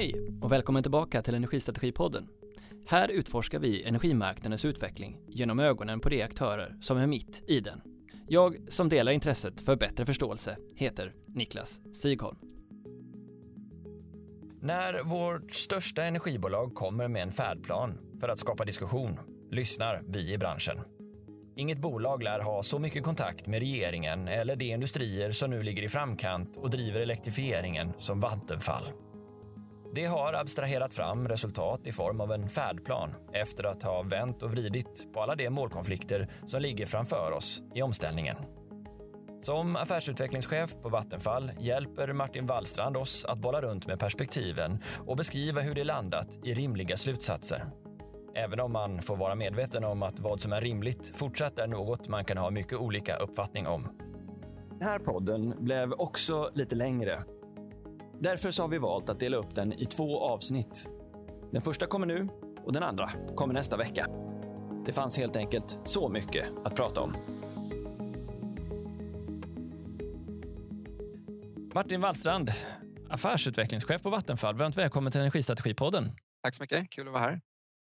Hej och välkommen tillbaka till Energistrategipodden. Här utforskar vi energimarknadens utveckling genom ögonen på de aktörer som är mitt i den. Jag som delar intresset för bättre förståelse heter Niklas Sigholm. När vårt största energibolag kommer med en färdplan för att skapa diskussion lyssnar vi i branschen. Inget bolag lär ha så mycket kontakt med regeringen eller de industrier som nu ligger i framkant och driver elektrifieringen som Vattenfall. Det har abstraherat fram resultat i form av en färdplan efter att ha vänt och vridit på alla de målkonflikter som ligger framför oss i omställningen. Som affärsutvecklingschef på Vattenfall hjälper Martin Wallstrand oss att bolla runt med perspektiven och beskriva hur det landat i rimliga slutsatser. Även om man får vara medveten om att vad som är rimligt fortsatt är något man kan ha mycket olika uppfattning om. Den här podden blev också lite längre. Därför så har vi valt att dela upp den i två avsnitt. Den första kommer nu och den andra kommer nästa vecka. Det fanns helt enkelt så mycket att prata om. Martin Wallstrand, affärsutvecklingschef på Vattenfall. Varmt välkommen till Energistrategipodden. Tack så mycket. Kul att vara här.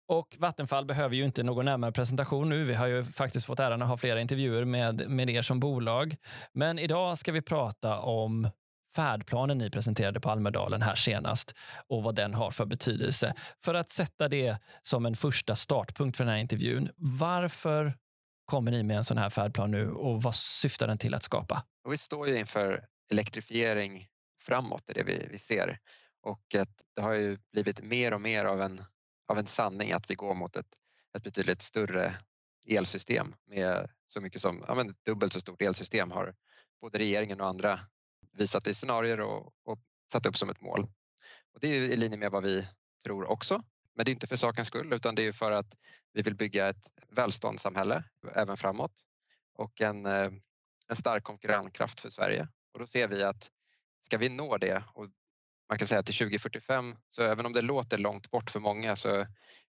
Och Vattenfall behöver ju inte någon närmare presentation nu. Vi har ju faktiskt fått äran att ha flera intervjuer med, med er som bolag. Men idag ska vi prata om färdplanen ni presenterade på Almedalen här senast och vad den har för betydelse. För att sätta det som en första startpunkt för den här intervjun. Varför kommer ni med en sån här färdplan nu och vad syftar den till att skapa? Vi står ju inför elektrifiering framåt, är det vi, vi ser. Och att det har ju blivit mer och mer av en av en sanning att vi går mot ett, ett betydligt större elsystem med så mycket som ja, men dubbelt så stort elsystem har både regeringen och andra visat i scenarier och, och satt upp som ett mål. Och det är i linje med vad vi tror också. Men det är inte för sakens skull utan det är för att vi vill bygga ett välståndssamhälle även framåt och en, eh, en stark konkurrenskraft för Sverige. Och då ser vi att ska vi nå det och man kan säga till 2045, så även om det låter långt bort för många så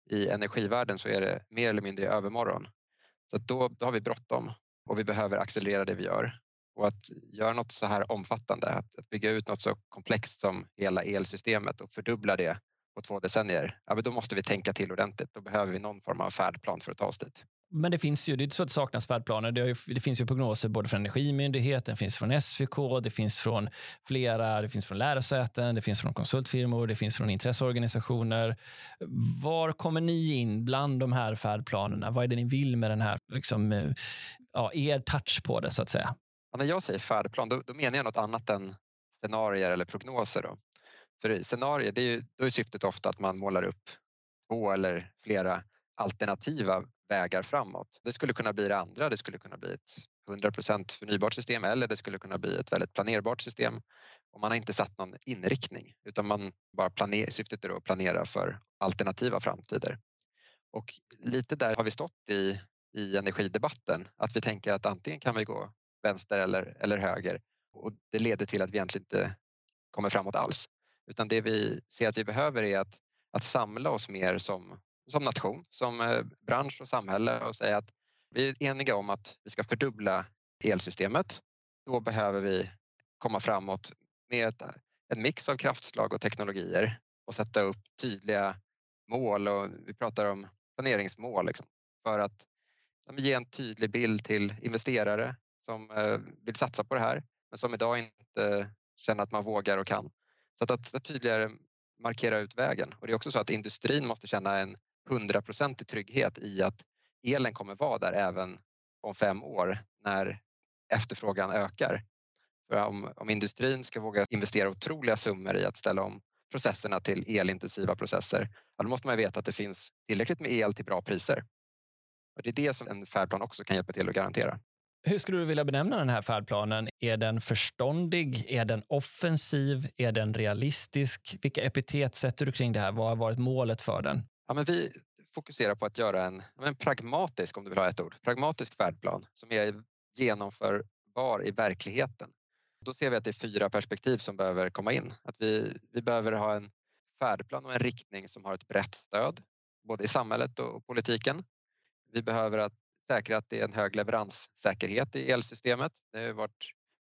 i energivärlden så är det mer eller mindre i övermorgon. Så då, då har vi bråttom och vi behöver accelerera det vi gör. Och att göra något så här omfattande, att, att bygga ut något så komplext som hela elsystemet och fördubbla det på två decennier, ja, men då måste vi tänka till ordentligt. Då behöver vi någon form av färdplan för att ta oss dit. Men det finns ju, det är inte så att det saknas färdplaner. Det, ju, det, finns ju prognoser både från Energimyndigheten, det finns från SVK, det finns från flera, det finns från lärosäten, det finns från konsultfirmor, det finns från intresseorganisationer. Var kommer ni in bland de här färdplanerna? Vad är det ni vill med den här, liksom, eh, ja, er touch på det så att säga? Ja, när jag säger färdplan, då, då, menar jag något annat än scenarier eller prognoser. Då. För scenarier, det är ju, då är syftet ofta att man målar upp två eller flera alternativa vägar framåt. Det skulle kunna bli det andra, det skulle kunna bli ett 100% förnybart system eller det skulle kunna bli ett väldigt planerbart system. Och man har inte satt någon inriktning utan man bara planer, syftet är att planera för alternativa framtider. Och lite där har vi stått i, i energidebatten, att vi tänker att antingen kan vi gå vänster eller, eller höger och det leder till att vi egentligen inte kommer framåt alls. Utan det vi ser att vi behöver är att, att samla oss mer som som nation, som eh, bransch och samhälle och säga att vi är eniga om att vi ska fördubbla elsystemet. Då behöver vi komma framåt med ett, en mix av kraftslag och teknologier och sätta upp tydliga mål och vi pratar om planeringsmål liksom, för att ge en tydlig bild till investerare som eh, vill satsa på det här men som idag inte känner att man vågar och kan. Så att, att tydligare markera ut vägen. Och det är också så att industrin måste känna en hundraprocentig trygghet i att elen kommer vara där även om fem år när efterfrågan ökar. För om, om industrin ska våga investera otroliga summor i att ställa om processerna till elintensiva processer, då måste man veta att det finns tillräckligt med el till bra priser. Och det är det som en färdplan också kan hjälpa till att garantera. Hur skulle du vilja benämna den här färdplanen? Är den förståndig? Är den offensiv? Är den realistisk? Vilka epitet sätter du kring det här? Vad har varit målet för den? Ja, men vi fokuserar på att göra en, en pragmatisk, om du vill ha ett ord, pragmatisk färdplan som är genomförbar i verkligheten. Då ser vi att det är fyra perspektiv som behöver komma in. Att vi, vi behöver ha en färdplan och en riktning som har ett brett stöd, både i samhället och politiken. Vi behöver att säkra att det är en hög leveranssäkerhet i elsystemet. Det har varit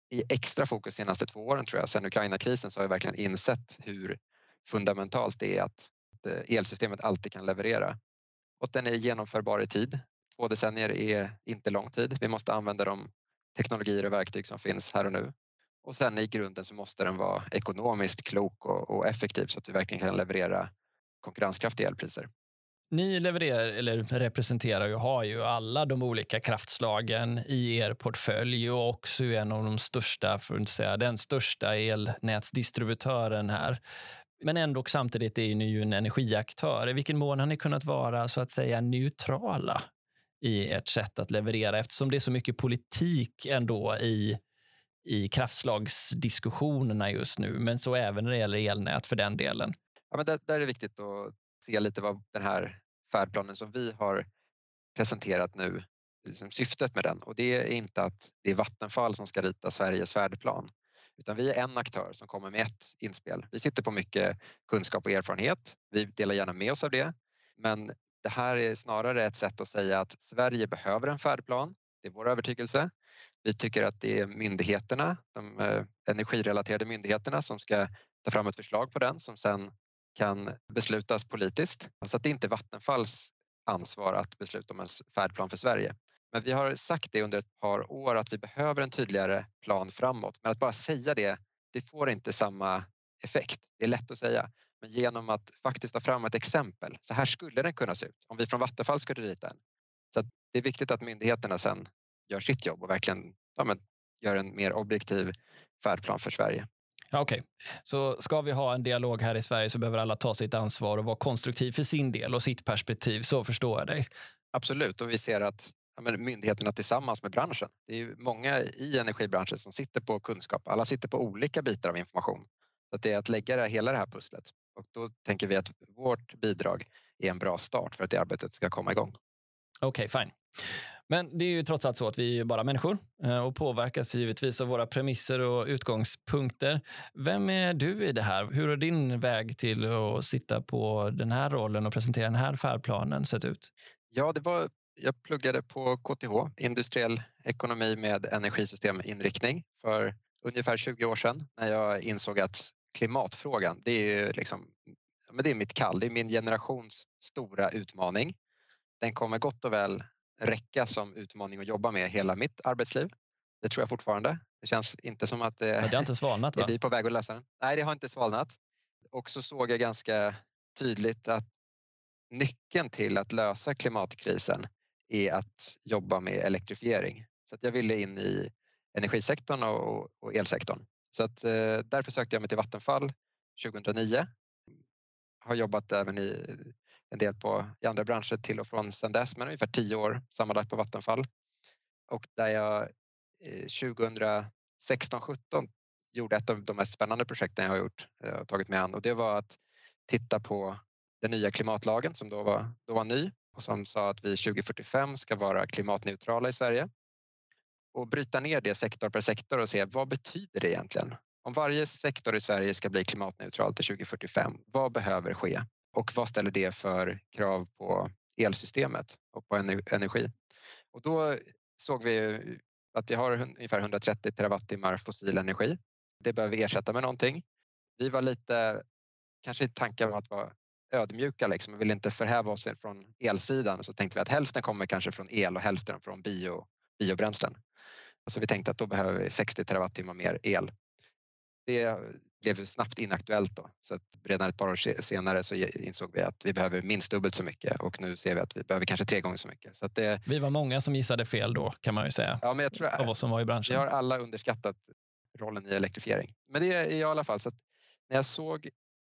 i extra fokus de senaste två åren tror jag. Sen Ukraina-krisen så har vi verkligen insett hur fundamentalt det är att eh, elsystemet alltid kan leverera och den är genomförbar i tid. Två decennier är inte lång tid. Vi måste använda de teknologier och verktyg som finns här och nu. Och sen i grunden så måste den vara ekonomiskt klok och, och effektiv så att vi verkligen kan leverera konkurrenskraftiga elpriser. Ni levererar, eller representerar och har ju alla de olika kraftslagen i er portfölj och också en av de största, för att inte säga den största elnätsdistributören här. Men ändå samtidigt är ni ju en energiaktör. I vilken mån har ni kunnat vara så att säga neutrala i ert sätt att leverera eftersom det är så mycket politik ändå i, i kraftslagsdiskussionerna just nu, men så även när det gäller elnät för den delen. Ja, men där, där är det viktigt att se lite vad den här färdplanen som vi har presenterat nu, liksom syftet med den. Och det är inte att det är Vattenfall som ska rita Sveriges färdplan utan vi är en aktör som kommer med ett inspel. Vi sitter på mycket kunskap och erfarenhet. Vi delar gärna med oss av det. Men det här är snarare ett sätt att säga att Sverige behöver en färdplan. Det är vår övertygelse. Vi tycker att det är myndigheterna, de eh, energirelaterade myndigheterna som ska ta fram ett förslag på den som sen kan beslutas politiskt. Så att det är inte Vattenfalls ansvar att besluta om en färdplan för Sverige. Men vi har sagt det under ett par år att vi behöver en tydligare plan framåt. Men att bara säga det, det får inte samma effekt. Det är lätt att säga. Men genom att faktiskt ta fram ett exempel. Så här skulle den kunna se ut om vi från Vattenfall skulle rita en. Så det är viktigt att myndigheterna sen gör sitt jobb och verkligen ja, men, gör en mer objektiv färdplan för Sverige. Ja, Okej, okay. så ska vi ha en dialog här i Sverige så behöver alla ta sitt ansvar och vara konstruktiv för sin del och sitt perspektiv. Så förstår jag dig. Absolut, och vi ser att ja, myndigheterna tillsammans med branschen. Det är ju många i energibranschen som sitter på kunskap. Alla sitter på olika bitar av information. Så det är att lägga det, hela det här pusslet och då tänker vi att vårt bidrag är en bra start för att det arbetet ska komma igång. Okej, okay, fine. Men det är ju trots allt så att vi är bara människor eh, och påverkas givetvis av våra premisser och utgångspunkter. Vem är du i det här? Hur har din väg till att sitta på den här rollen och presentera den här färdplanen sett ut? Ja, det var jag pluggade på KTH, industriell ekonomi med energisysteminriktning för ungefär 20 år sedan när jag insåg att klimatfrågan, det är ju liksom, men det är mitt kall, det är min generations stora utmaning. Den kommer gott och väl räcka som utmaning att jobba med hela mitt arbetsliv. Det tror jag fortfarande. Det känns inte som att det, det har inte svalnat, va? är vi på väg att lösa den. Nej, det har inte svalnat. Och så såg jag ganska tydligt att nyckeln till att lösa klimatkrisen är att jobba med elektrifiering. Så att jag ville in i energisektorn och, och elsektorn. Så att, eh, därför sökte jag mig till Vattenfall 2009. Har jobbat även i en del på, i andra branscher till och från sedan dess, men ungefär tio år sammanlagt på Vattenfall. Och där jag eh, 2016-17 gjorde ett av de mest spännande projekten jag har gjort, eh, och tagit mig an och det var att titta på den nya klimatlagen som då var, då var ny och som sa att vi 2045 ska vara klimatneutrala i Sverige och bryta ner det sektor per sektor och se vad betyder det egentligen? Om varje sektor i Sverige ska bli klimatneutral till 2045, vad behöver ske? Och vad ställer det för krav på elsystemet och på energi? Och då såg vi att vi har ungefär 130 terawattimmar fossil energi. Det behöver vi ersätta med någonting. Vi var lite, kanske i tankar om att vara ödmjuka liksom och ville inte förhäva oss från elsidan så tänkte vi att hälften kommer kanske från el och hälften från bio, biobränslen. Så vi tänkte att då behöver vi 60 terawattimmar mer el. Det blev snabbt inaktuellt då så att redan ett par år senare så insåg vi att vi behöver minst dubbelt så mycket och nu ser vi att vi behöver kanske tre gånger så mycket. Så det, vi var många som gissade fel då kan man ju säga. Ja, men jag tror, av oss som var i branschen. Vi har alla underskattat rollen i elektrifiering. Men det är i alla fall så att när jag såg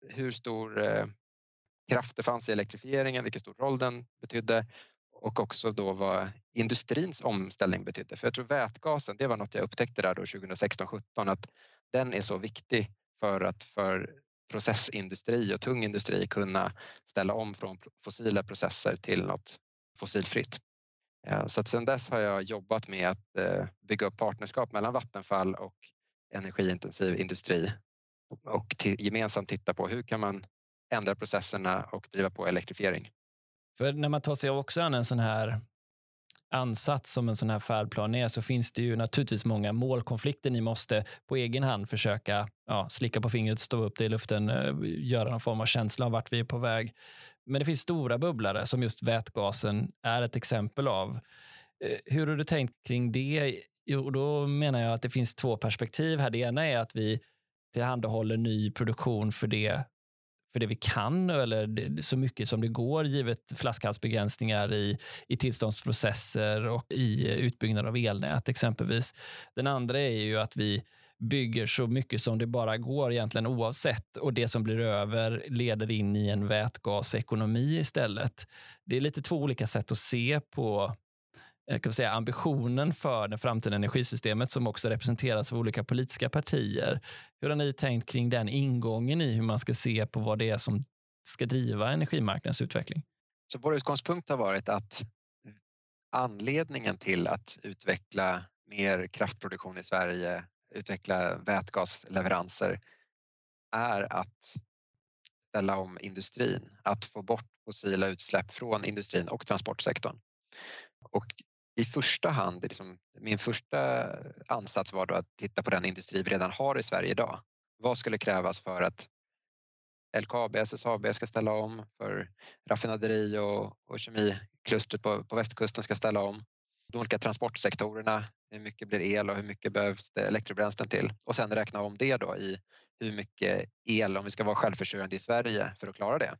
hur stor eh, kraft det fanns i elektrifieringen, vilken stor roll den betydde och också då vad industrins omställning betydde. För jag tror vätgasen, det var något jag upptäckte där då 2016-17 att den är så viktig för att för processindustri och tung industri kunna ställa om från fossila processer till något fossilfritt. Eh, så att sedan dess har jag jobbat med att eh, bygga upp partnerskap mellan Vattenfall och energiintensiv industri och gemensamt titta på hur kan man ändra processerna och driva på elektrifiering. För när man tar sig också an en sån här ansats som en sån här färdplan är så finns det ju naturligtvis många målkonflikter ni måste på egen hand försöka ja, slicka på fingret, stå upp det i luften, eh, göra någon form av känsla av vart vi är på väg. Men det finns stora bubblare som just vätgasen är ett exempel av. Eh, hur har du tänkt kring det? Jo, då menar jag att det finns två perspektiv här. Det ena är att vi tillhandahåller ny produktion för det för det vi kan eller så mycket som det går givet flaskhalsbegränsningar i, i tillståndsprocesser och i utbyggnad av elnät exempelvis. Den andra är ju att vi bygger så mycket som det bara går egentligen oavsett och det som blir över leder in i en vätgasekonomi istället. Det är lite två olika sätt att se på Eh, kan man säga, ambitionen för det framtida energisystemet som också representeras av olika politiska partier. Hur har ni tänkt kring den ingången i hur man ska se på vad det är som ska driva energimarknadens utveckling? Så vår utgångspunkt har varit att anledningen till att utveckla mer kraftproduktion i Sverige, utveckla vätgasleveranser är att ställa om industrin, att få bort fossila utsläpp från industrin och transportsektorn. Och i första hand, liksom, min första ansats var då att titta på den industri vi redan har i Sverige idag. Vad skulle krävas för att LKAB, SSAB ska ställa om, för raffinaderi och, och kemiklustret på, på västkusten ska ställa om. De olika transportsektorerna, hur mycket blir el och hur mycket behövs det elektrobränslen till? Och sen räkna om det då i hur mycket el, om vi ska vara självförsörjande i Sverige för att klara det.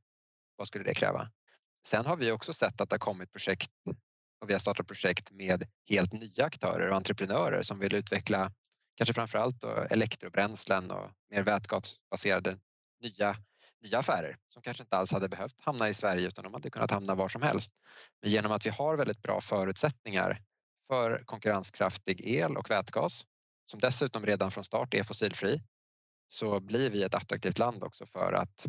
Vad skulle det kräva? Sen har vi också sett att det har kommit projekt och vi har startat projekt med helt nya aktörer och entreprenörer som vill utveckla kanske framförallt då elektrobränslen och mer vätgasbaserade nya, nya affärer som kanske inte alls hade behövt hamna i Sverige utan de hade kunnat hamna var som helst. Men genom att vi har väldigt bra förutsättningar för konkurrenskraftig el och vätgas som dessutom redan från start är fossilfri så blir vi ett attraktivt land också för att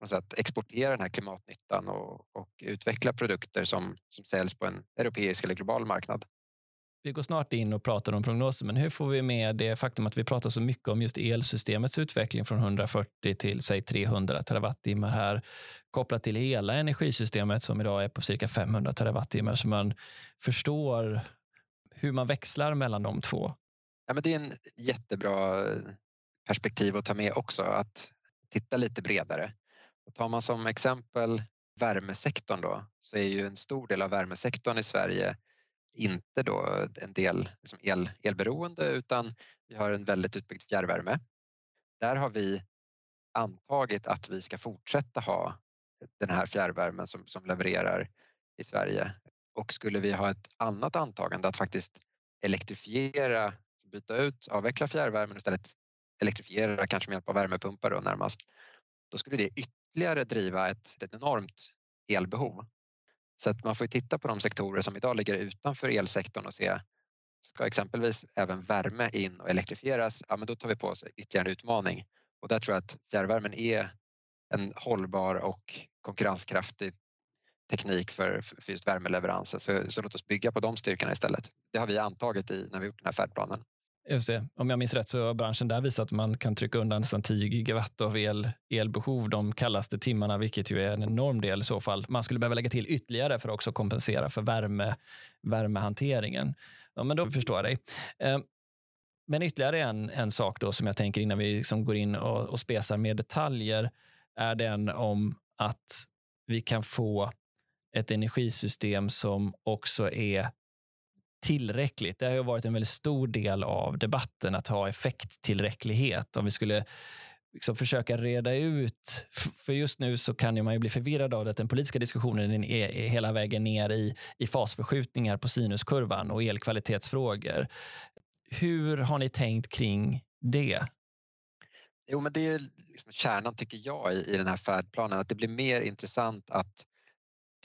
att exportera den här klimatnyttan och, och utveckla produkter som, som säljs på en europeisk eller global marknad. Vi går snart in och pratar om prognoser, men hur får vi med det faktum att vi pratar så mycket om just elsystemets utveckling från 140 till säg 300 terawattimmar här kopplat till hela energisystemet som idag är på cirka 500 terawattimmar så man förstår hur man växlar mellan de två. Ja, men det är en jättebra perspektiv att ta med också, att titta lite bredare. Och tar man som exempel värmesektorn då så är ju en stor del av värmesektorn i Sverige inte då en del liksom el, elberoende utan vi har en väldigt utbyggd fjärrvärme. Där har vi antagit att vi ska fortsätta ha den här fjärrvärmen som, som levererar i Sverige. Och skulle vi ha ett annat antagande att faktiskt elektrifiera, byta ut, avveckla fjärrvärmen och istället elektrifiera kanske med hjälp av värmepumpar då närmast, då skulle det ytterligare driva ett, ett enormt elbehov. Så att man får titta på de sektorer som idag ligger utanför elsektorn och se ska exempelvis även värme in och elektrifieras, ja men då tar vi på oss ytterligare en utmaning. Och där tror jag att fjärrvärmen är en hållbar och konkurrenskraftig teknik för, för just värmeleveranser. Så, så låt oss bygga på de styrkorna istället. Det har vi antagit i, när vi gjort den här färdplanen. Just det. Om jag minns rätt så har branschen där visat att man kan trycka undan nästan 10 gigawatt av el, elbehov de kallaste timmarna, vilket ju är en enorm del i så fall. Man skulle behöva lägga till ytterligare för att också kompensera för värme, värmehanteringen. Ja, men då förstår jag dig. Ehm, men ytterligare en, en sak då som jag tänker innan vi liksom går in och, och spesar med detaljer är den om att vi kan få ett energisystem som också är tillräckligt. Det har ju varit en väldigt stor del av debatten att ha effekttillräcklighet. Om vi skulle liksom försöka reda ut, för just nu så kan man ju bli förvirrad av att den politiska diskussionen är, är hela vägen ner i, i fasförskjutningar på sinuskurvan och elkvalitetsfrågor. Hur har ni tänkt kring det? Jo, men det är liksom kärnan tycker jag i, i den här färdplanen, att det blir mer intressant att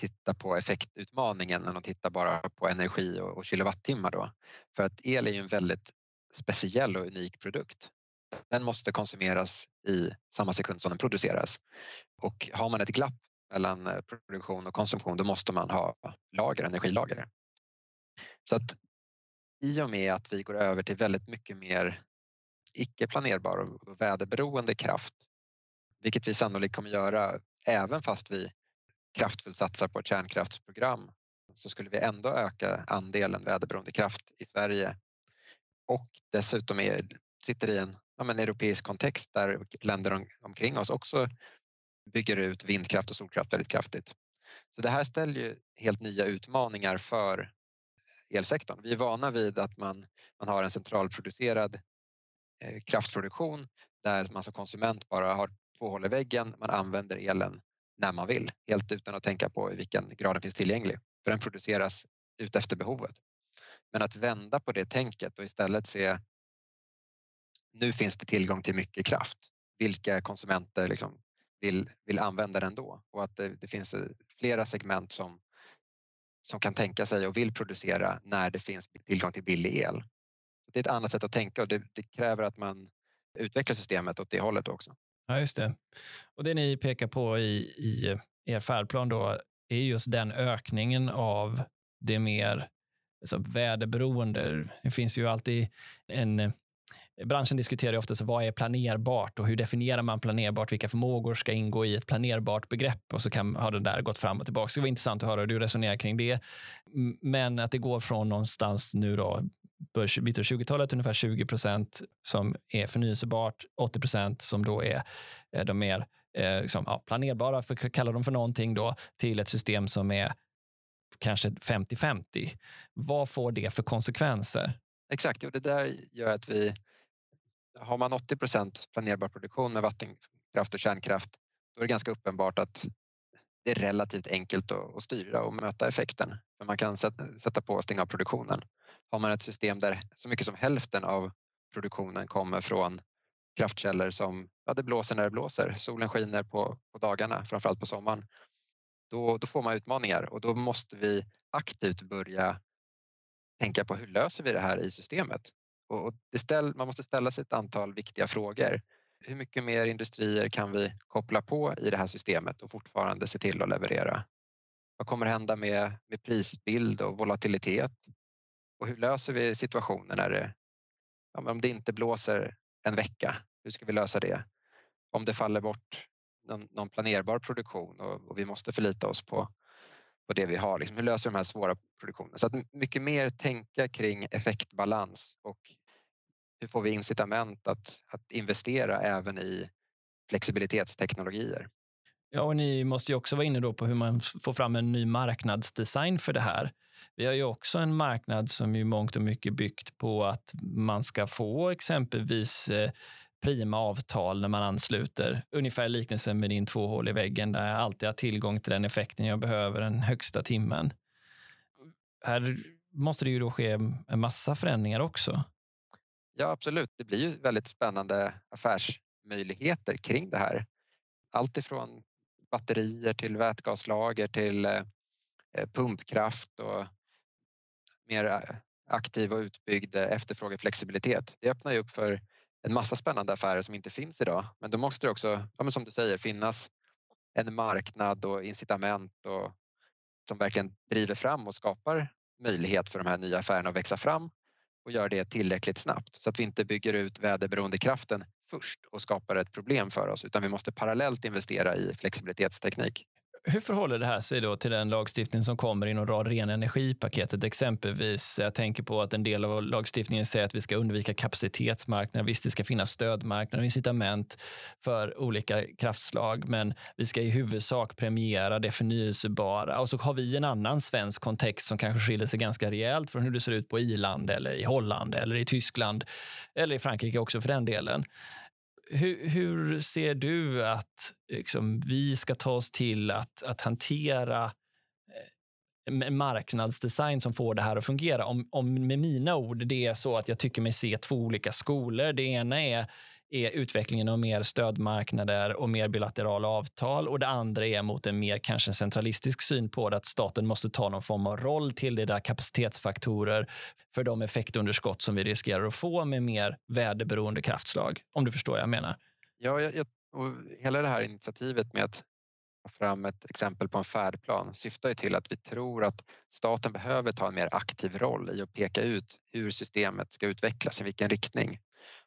titta på effektutmaningen än att titta bara på energi och, och kilowattimmar då. För att el är ju en väldigt speciell och unik produkt. Den måste konsumeras i samma sekund som den produceras. Och har man ett glapp mellan eh, produktion och konsumtion då måste man ha lager, energilager. Så att i och med att vi går över till väldigt mycket mer icke planerbar och väderberoende kraft, vilket vi sannolikt kommer göra även fast vi kraftfullt satsar på ett kärnkraftsprogram så skulle vi ändå öka andelen väderberoende kraft i Sverige och dessutom är, sitter i en ja, men europeisk kontext där länder om, omkring oss också bygger ut vindkraft och solkraft väldigt kraftigt. Så det här ställer ju helt nya utmaningar för elsektorn. Vi är vana vid att man, man har en centralproducerad eh, kraftproduktion där man som konsument bara har två hål i väggen, man använder elen när man vill, helt utan att tänka på i vilken grad den finns tillgänglig. För den produceras ut efter behovet. Men att vända på det tänket och istället se nu finns det tillgång till mycket kraft. Vilka konsumenter liksom vill, vill använda den då? Och att det, det finns eh, flera segment som, som kan tänka sig och vill producera när det finns tillgång till billig el. Det är ett annat sätt att tänka och det, det kräver att man utvecklar systemet åt det hållet också. Ja, just det. Och det ni pekar på i, i er färdplan då är just den ökningen av det mer alltså, väderberoende. Det finns ju alltid en Branschen diskuterar ofta så vad är planerbart och hur definierar man planerbart? Vilka förmågor ska ingå i ett planerbart begrepp? Och så kan, har det där gått fram och tillbaka. det var intressant att höra hur du resonerar kring det. Men att det går från någonstans nu då, mitten av 20-talet, ungefär 20 procent som är förnyelsebart, 80 procent som då är de mer eh, liksom, ja, planerbara, för att kalla dem för någonting då, till ett system som är kanske 50-50. Vad får det för konsekvenser? Exakt, och det där gör att vi har man 80 procent planerbar produktion med vattenkraft och kärnkraft då är det ganska uppenbart att det är relativt enkelt att, styra och möta effekten. För man kan sätta på och stänga av produktionen. Har man ett system där så mycket som hälften av produktionen kommer från kraftkällor som ja, det blåser när det blåser, solen skiner på, på dagarna, framförallt på sommaren, då, då får man utmaningar och då måste vi aktivt börja tänka på hur löser vi det här i systemet? Och ställ, man måste ställa sig ett antal viktiga frågor. Hur mycket mer industrier kan vi koppla på i det här systemet och fortfarande se till att leverera? Vad kommer hända med, med prisbild och volatilitet? Och hur löser vi situationen när det, ja, om det inte blåser en vecka? Hur ska vi lösa det? Om det faller bort någon, någon planerbar produktion och, och, vi måste förlita oss på, på det vi har. Liksom, hur löser vi de här svåra produktionerna? Så att mycket mer tänka kring effektbalans och hur får vi incitament att, att investera även i flexibilitetsteknologier? Ja, och ni måste ju också vara inne då på hur man får fram en ny marknadsdesign för det här. Vi har ju också en marknad som ju mångt och mycket byggt på att man ska få exempelvis eh, prima avtal när man ansluter. Ungefär liknelsen med din två hål i väggen där jag alltid har tillgång till den effekten jag behöver den högsta timmen. Här måste det ju då ske en massa förändringar också. Ja, absolut. Det blir ju väldigt spännande affärsmöjligheter kring det här. Allt ifrån batterier till vätgaslager till eh, pumpkraft och mer eh, aktiv och utbyggd eh, efterfrågeflexibilitet. Det öppnar ju upp för en massa spännande affärer som inte finns idag. Men då måste det också, ja, som du säger, finnas en marknad och incitament och, som verkligen driver fram och skapar möjlighet för de här nya affärerna att växa fram och gör det tillräckligt snabbt så att vi inte bygger ut väderberoendekraften först och skapar ett problem för oss utan vi måste parallellt investera i flexibilitetsteknik. Hur förhåller det här sig då till den lagstiftning som kommer inom rad ren energipaketet? Exempelvis, jag tänker på att en del av lagstiftningen säger att vi ska undvika kapacitetsmarknader. Visst, det ska finnas stödmarknader och incitament för olika kraftslag, men vi ska i huvudsak premiera det förnyelsebara. Och så har vi en annan svensk kontext som kanske skiljer sig ganska rejält från hur det ser ut på Irland eller i Holland eller i Tyskland eller i Frankrike också för den delen. Hur, hur, ser du att liksom, vi ska ta oss till att, att hantera eh, marknadsdesign som får det här att fungera? Om, om med mina ord det är så att jag tycker mig se två olika skolor. Det ena är är utvecklingen av mer stödmarknader och mer bilaterala avtal och det andra är mot en mer kanske centralistisk syn på det att staten måste ta någon form av roll till det där kapacitetsfaktorer för de effektunderskott som vi riskerar att få med mer väderberoende kraftslag. Om du förstår vad jag menar. Ja, jag, och hela det här initiativet med att ta fram ett exempel på en färdplan syftar ju till att vi tror att staten behöver ta en mer aktiv roll i att peka ut hur systemet ska utvecklas, i vilken riktning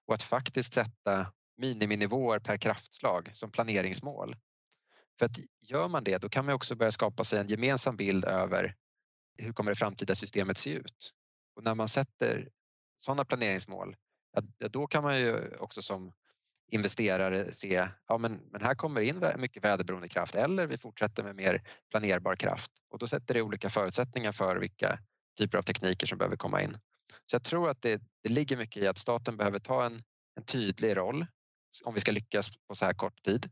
och att faktiskt sätta miniminivåer per kraftslag som planeringsmål. För att gör man det, då kan man också börja skapa sig en gemensam bild över hur kommer det framtida systemet se ut? Och när man sätter sådana planeringsmål, ja, då kan man ju också som investerare se, ja men, men här kommer in mycket väderberoende kraft eller vi fortsätter med mer planerbar kraft och då sätter det olika förutsättningar för vilka typer av tekniker som behöver komma in. Så jag tror att det, det ligger mycket i att staten behöver ta en, en tydlig roll om vi ska lyckas på så här kort tid.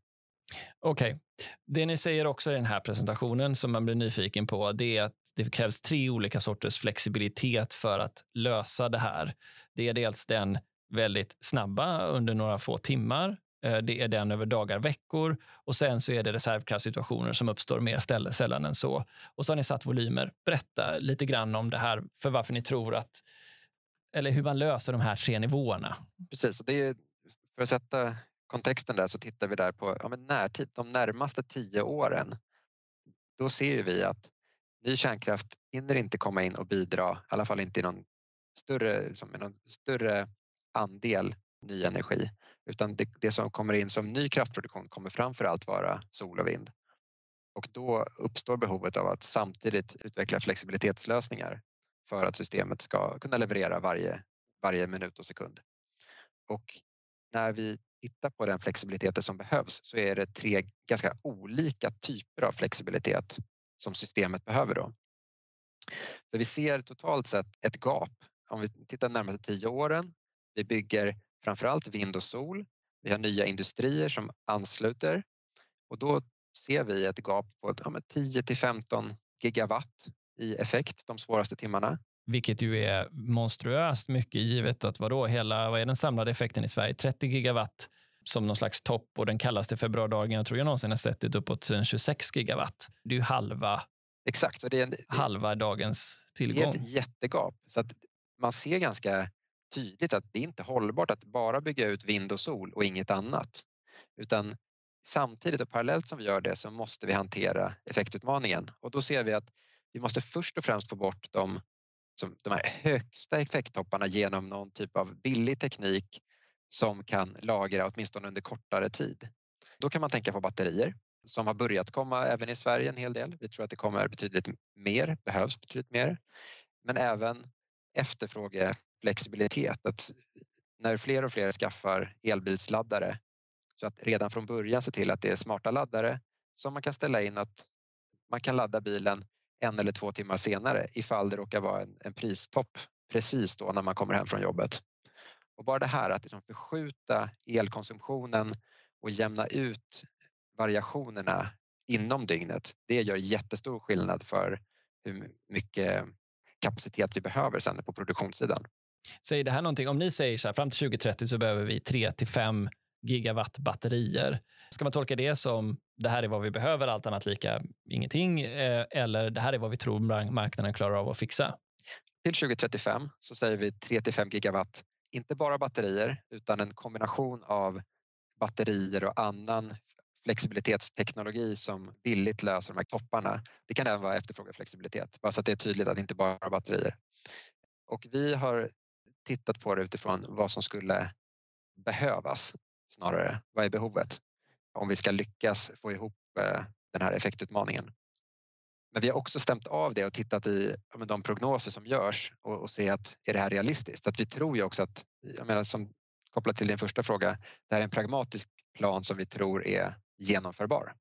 Okej. Okay. Det ni säger också i den här presentationen som man blir nyfiken på, det är att det krävs tre olika sorters flexibilitet för att lösa det här. Det är dels den väldigt snabba under några få timmar. Eh, det är den över dagar, veckor och sen så är det reservkraftsituationer som uppstår mer ställe, sällan än så. Och så har ni satt volymer. Berätta lite grann om det här för varför ni tror att eller hur man löser de här tre nivåerna. Precis, och det är, för att sätta kontexten där så tittar vi där på ja, men närtid, de närmaste tio åren. Då ser vi att ny kärnkraft hinner inte komma in och bidra, i alla fall inte i någon större, liksom, som någon större andel ny energi. Utan det, det, som kommer in som ny kraftproduktion kommer framför allt vara sol och vind. Och då uppstår behovet av att samtidigt utveckla flexibilitetslösningar för att systemet ska kunna leverera varje, varje minut och sekund. Och när vi tittar på den flexibiliteten som behövs så är det tre ganska olika typer av flexibilitet som systemet behöver. Då. För vi ser totalt sett ett gap. Om vi tittar de närmaste tio åren. Vi bygger framförallt vind och sol. Vi har nya industrier som ansluter och då ser vi ett gap på ja, 10 till 15 gigawatt i effekt de svåraste timmarna. Vilket ju är monstruöst mycket givet att vadå, hela, vad är den samlade effekten i Sverige? 30 gigawatt som någon slags topp och den kallaste februaridagen jag tror jag någonsin har sett det uppåt 26 gigawatt. Det är ju halva, Exakt, det är en, halva dagens tillgång. Det är ett jättegap. Så att man ser ganska tydligt att det är inte hållbart att bara bygga ut vind och sol och inget annat. Utan samtidigt och parallellt som vi gör det så måste vi hantera effektutmaningen och då ser vi att vi måste först och främst få bort de, de här högsta effekttopparna genom någon typ av billig teknik som kan lagra åtminstone under kortare tid. Då kan man tänka på batterier som har börjat komma även i Sverige en hel del. Vi tror att det kommer betydligt mer, behövs betydligt mer. Men även efterfrågeflexibilitet. Att när fler och fler skaffar elbilsladdare så att redan från början se till att det är smarta laddare som man kan ställa in att man kan ladda bilen en eller två timmar senare ifall det råkar vara en, en pristopp precis då när man kommer hem från jobbet. Och bara det här att liksom förskjuta elkonsumtionen och jämna ut variationerna inom dygnet, det gör jättestor skillnad för hur mycket kapacitet vi behöver sen på produktionssidan. Säger det här någonting, om ni säger så här, fram till 2030 så behöver vi 3 till 5 gigawatt batterier. Ska man tolka det som det här är vad vi behöver, allt annat lika ingenting, eh, eller det här är vad vi tror marknaden klarar av att fixa? Till 2035 så säger vi 3 till 5 gigawatt inte bara batterier utan en kombination av batterier och annan flexibilitetsteknologi som billigt löser de här topparna. Det kan även vara efterfrågeflexibilitet, bara så att det är tydligt att det inte bara är batterier. Och vi har tittat på det utifrån vad som skulle behövas snarare. Vad är behovet? Om vi ska lyckas få ihop eh, den här effektutmaningen. Men vi har också stämt av det och tittat i ja, de prognoser som görs och, och se att är det här realistiskt? Att vi tror ju också att, jag menar som kopplat till din första fråga, det här är en pragmatisk plan som vi tror är genomförbar.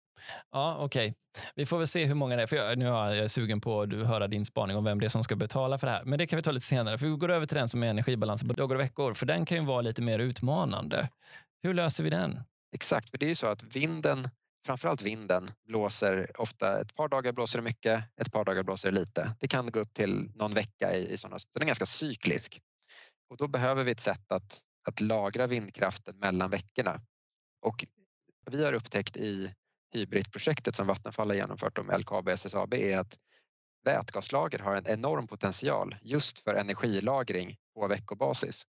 Ja, okej. Okay. Vi får väl se hur många det är. För jag, nu är jag sugen på att höra din spaning om vem det är som ska betala för det här. Men det kan vi ta lite senare. För vi går över till den som är energibalansen på dagar och veckor. För den kan ju vara lite mer utmanande. Hur löser vi den? Exakt, för det är ju så att vinden framförallt vinden blåser ofta ett par dagar blåser det mycket, ett par dagar blåser det lite. Det kan gå upp till någon vecka i, i sådana, så den är ganska cyklisk. Och då behöver vi ett sätt att, att lagra vindkraften mellan veckorna. Och vi har upptäckt i hybridprojektet som Vattenfall har genomfört med LKAB och SSAB är att vätgaslager har en enorm potential just för energilagring på veckobasis.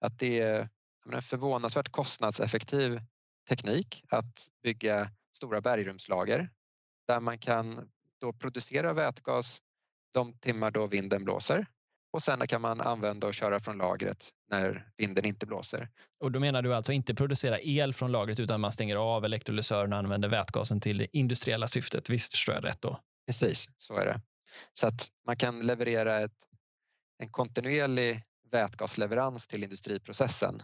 Att det en förvånansvärt kostnadseffektiv teknik att bygga stora bergrumslager där man kan då producera vätgas de timmar då vinden blåser och sen kan man använda och köra från lagret när vinden inte blåser. Och Då menar du alltså inte producera el från lagret utan man stänger av elektrolysören och använder vätgasen till det industriella syftet. Visst förstår jag rätt då? Precis, så är det. Så att man kan leverera ett, en kontinuerlig vätgasleverans till industriprocessen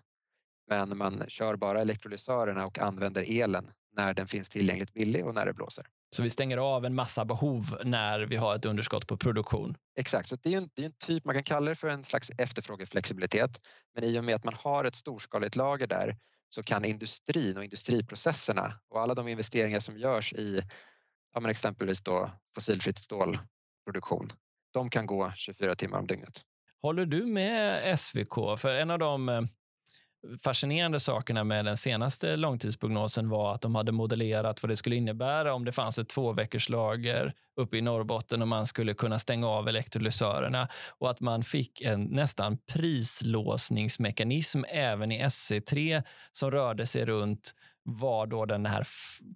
men man kör bara elektrolysörerna och använder elen när den finns tillgängligt billig och när det blåser. Så vi stänger av en massa behov när vi har ett underskott på produktion? Exakt, så det är en, det är en typ, man kan kalla det för en slags efterfrågeflexibilitet. Men i och med att man har ett storskaligt lager där så kan industrin och industriprocesserna och alla de investeringar som görs i ja, men exempelvis då fossilfritt stålproduktion, de kan gå 24 timmar om dygnet. Håller du med SVK? För en av de eh, fascinerande sakerna med den senaste långtidsprognosen var att de hade modellerat vad det skulle innebära om det fanns ett två veckors lager uppe i Norrbotten och man skulle kunna stänga av elektrolysörerna. Och att man fick en nästan prislåsningsmekanism även i SC3 som rörde sig runt vad då den här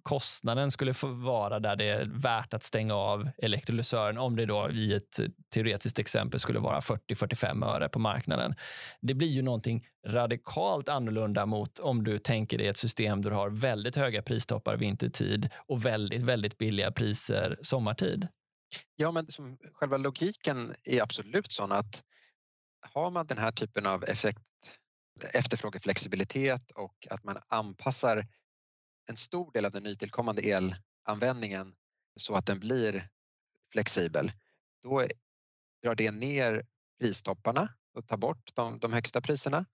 kostnaden skulle få vara där det är värt att stänga av elektrolysören om det då i ett teoretiskt exempel skulle vara 40-45 öre på marknaden. Det blir ju någonting radikalt annorlunda mot om du tänker dig ett system där du har väldigt höga pristoppar vintertid och väldigt, väldigt billiga priser sommartid. Ja, men som själva logiken är absolut sån att har man den här typen av effekt efterfrågeflexibilitet och att man anpassar en stor del av den nytillkommande elanvändningen så att den blir flexibel, då drar det ner pristopparna och tar bort de, de högsta priserna.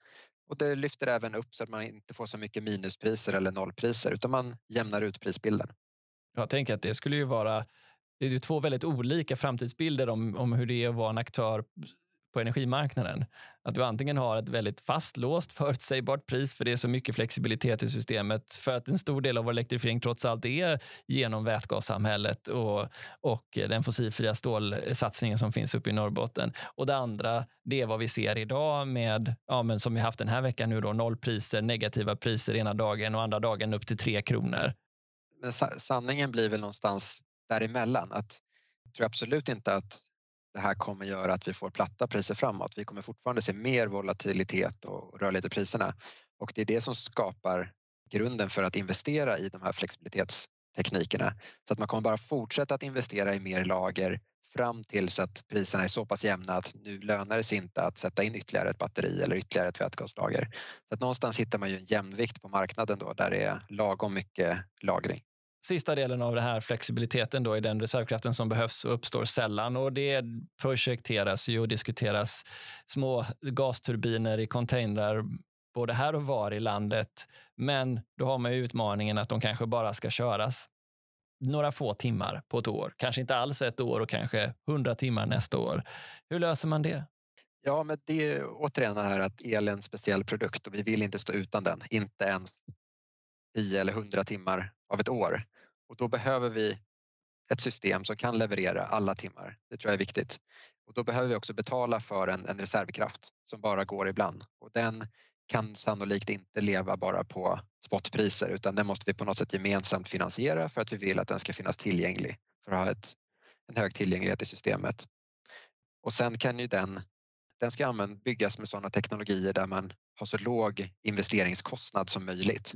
Och det lyfter även upp så att man inte får så mycket minuspriser eller nollpriser utan man jämnar ut prisbilden. Jag tänker att det skulle ju vara det är två väldigt olika framtidsbilder om, om hur det är att vara en aktör på energimarknaden. Att du antingen har ett väldigt fastlåst förutsägbart pris för det är så mycket flexibilitet i systemet för att en stor del av vår elektrifiering trots allt är genom vätgassamhället och, och den fossilfria stålsatsningen som finns uppe i Norrbotten. Och det andra, det är vad vi ser idag med, ja, men som vi haft den här veckan nu då, nollpriser, negativa priser ena dagen och andra dagen upp till tre kronor. Men sanningen blir väl någonstans däremellan. Att jag tror absolut inte att det här kommer göra att vi får platta priser framåt. Vi kommer fortfarande se mer volatilitet och rörlighet i priserna och det är det som skapar grunden för att investera i de här flexibilitetsteknikerna. Så att man kommer bara fortsätta att investera i mer lager fram tills att priserna är så pass jämna att nu lönar det sig inte att sätta in ytterligare ett batteri eller ytterligare ett vätgaslager. Så att någonstans hittar man ju en jämvikt på marknaden då där det är lagom mycket lagring. Sista delen av den här flexibiliteten då är den reservkraften som behövs och uppstår sällan. Och Det projekteras ju och diskuteras små gasturbiner i containrar både här och var i landet. Men då har man utmaningen att de kanske bara ska köras några få timmar på ett år. Kanske inte alls ett år och kanske hundra timmar nästa år. Hur löser man det? Ja, men det är återigen det här att el är en speciell produkt och vi vill inte stå utan den. Inte ens 10 eller 100 timmar av ett år. Och då behöver vi ett system som kan leverera alla timmar. Det tror jag är viktigt. Och då behöver vi också betala för en, en reservkraft som bara går ibland och den kan sannolikt inte leva bara på spotpriser utan den måste vi på något sätt gemensamt finansiera för att vi vill att den ska finnas tillgänglig för att ha ett, en hög tillgänglighet i systemet. Och sen kan ju den, den ska byggas med sådana teknologier där man har så låg investeringskostnad som möjligt.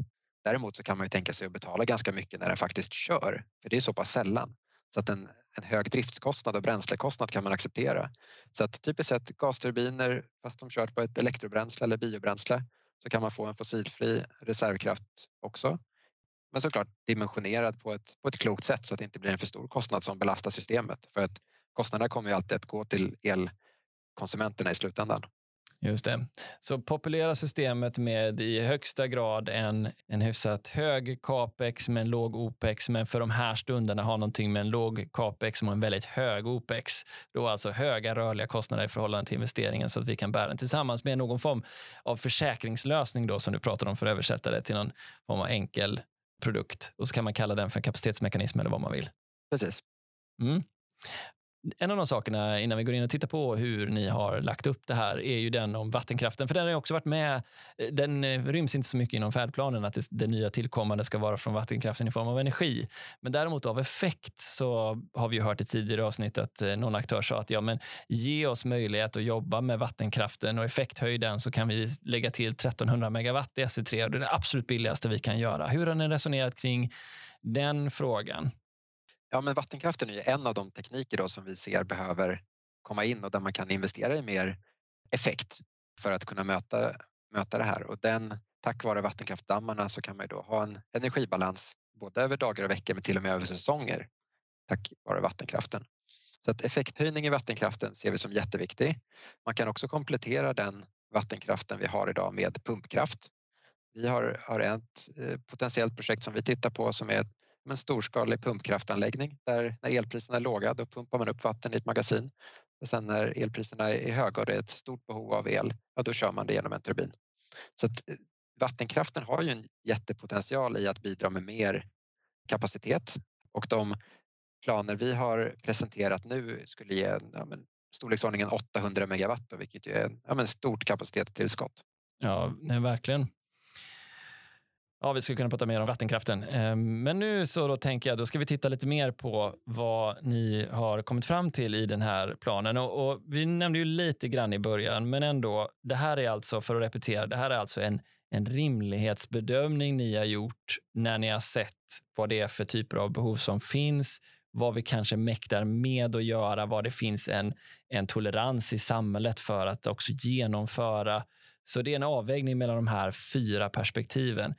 Däremot så kan man ju tänka sig att betala ganska mycket när den faktiskt kör, för det är så pass sällan. Så att en, en hög driftskostnad och bränslekostnad kan man acceptera. Så att typiskt sett gasturbiner, fast de kört på ett elektrobränsle eller biobränsle, så kan man få en fossilfri reservkraft också. Men såklart dimensionerad på ett, på ett klokt sätt så att det inte blir en för stor kostnad som belastar systemet. För att kostnaderna kommer ju alltid att gå till elkonsumenterna i slutändan. Just det. Så populera systemet med i högsta grad en, en hyfsat hög capex med en låg opex, men för de här stunderna ha någonting med en låg capex och en väldigt hög opex. Då alltså höga rörliga kostnader i förhållande till investeringen så att vi kan bära den tillsammans med någon form av försäkringslösning då som du pratade om för att översätta det till någon form av enkel produkt. Och så kan man kalla den för en kapacitetsmekanism eller vad man vill. Precis. Mm. En av de sakerna innan vi går in och tittar på hur ni har lagt upp det här är ju den om vattenkraften. För den har också varit med. Eh, den eh, ryms inte så mycket inom färdplanen att det, det nya tillkommande ska vara från vattenkraften i form av energi. Men däremot av effekt så har vi hört i tidigare avsnitt att eh, någon aktör sa att ja, men ge oss möjlighet att jobba med vattenkraften och effekthöj den så kan vi lägga till 1300 megawatt i SE3 och det är det absolut billigaste vi kan göra. Hur har ni resonerat kring den frågan? Ja, men vattenkraften är en av de tekniker då som vi ser behöver komma in och där man kan investera i mer effekt för att kunna möta, möta det här. Och den, tack vare vattenkraftdammarna så kan man då ha en energibalans både över dagar och veckor men till och med över säsonger tack vare vattenkraften. Så att effekthöjning i vattenkraften ser vi som jätteviktig. Man kan också komplettera den vattenkraften vi har idag med pumpkraft. Vi har, har ett eh, potentiellt projekt som vi tittar på som är en storskalig pumpkraftanläggning där när elpriserna är låga då pumpar man upp vatten i ett magasin och sen när elpriserna är höga och det är ett stort behov av el, ja då kör man det genom en turbin. Så att eh, vattenkraften har ju en jättepotential i att bidra med mer kapacitet och de planer vi har presenterat nu skulle ge ja, men, storleksordningen 800 megawatt vilket ju är ja, men, stort kapacitetstillskott. Ja, verkligen. Ja, vi skulle kunna prata mer om vattenkraften. Ehm, men nu så då tänker jag, då ska vi titta lite mer på vad ni har kommit fram till i den här planen. Och, och vi nämnde ju lite grann i början, men ändå, det här är alltså, för att repetera, det här är alltså en, en rimlighetsbedömning ni har gjort när ni har sett vad det är för typer av behov som finns, vad vi kanske mäktar med att göra, vad det finns en, en tolerans i samhället för att också genomföra. Så det är en avvägning mellan de här fyra perspektiven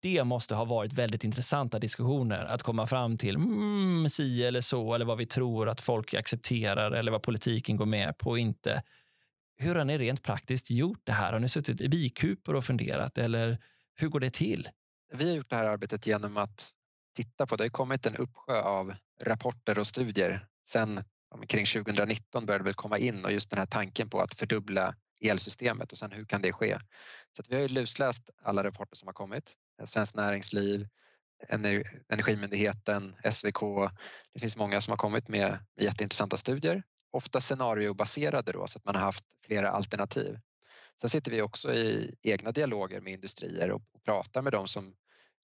det måste ha varit väldigt intressanta diskussioner att komma fram till mm, si eller så eller vad vi tror att folk accepterar eller vad politiken går med på och inte. Hur har ni rent praktiskt gjort det här? Har ni suttit i bikupor och funderat eller hur går det till? Vi har gjort det här arbetet genom att titta på, det har kommit en uppsjö av rapporter och studier sen kring 2019 började det komma in och just den här tanken på att fördubbla elsystemet och sen hur kan det ske? Så vi har ju lusläst alla rapporter som har kommit. Svenskt Näringsliv, Energimyndigheten, SVK. Det finns många som har kommit med jätteintressanta studier. Ofta scenariobaserade då så att man har haft flera alternativ. Sen sitter vi också i egna dialoger med industrier och, pratar med dem som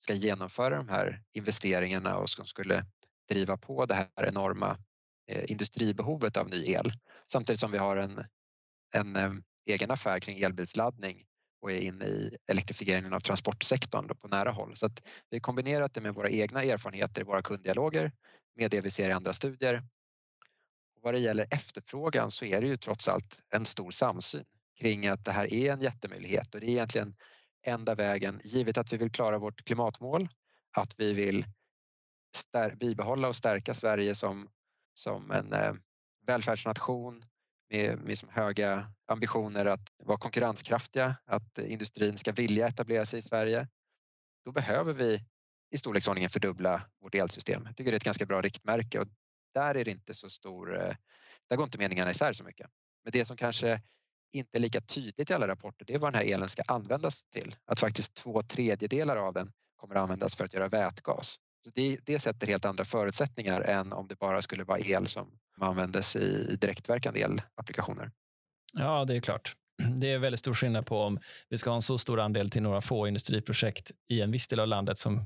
ska genomföra de här investeringarna och som skulle driva på det här enorma eh, industribehovet av ny el. Samtidigt som vi har en, en eh, egen affär kring elbilsladdning och är inne i elektrifieringen av transportsektorn på nära håll. Så att vi har kombinerat det med våra egna erfarenheter i våra kunddialoger med det vi ser i andra studier. Och vad det gäller efterfrågan så är det ju trots allt en stor samsyn kring att det här är en jättemöjlighet och det är egentligen enda vägen, givet att vi vill klara vårt klimatmål, att vi vill bibehålla och stärka Sverige som, som en eh, välfärdsnation med, med höga ambitioner att vara konkurrenskraftiga, att industrin ska vilja etablera sig i Sverige. Då behöver vi i storleksordningen fördubbla vårt elsystem. Jag tycker det är ett ganska bra riktmärke och där är det inte så stor, eh, där går inte meningarna isär så mycket. Men det som kanske inte är lika tydligt i alla rapporter, det är vad den här elen ska användas till. Att faktiskt två tredjedelar av den kommer att användas för att göra vätgas. Så det, det sätter helt andra förutsättningar än om det bara skulle vara el som användes i direktverkande elapplikationer. Ja, det är klart. Det är väldigt stor skillnad på om vi ska ha en så stor andel till några få industriprojekt i en viss del av landet som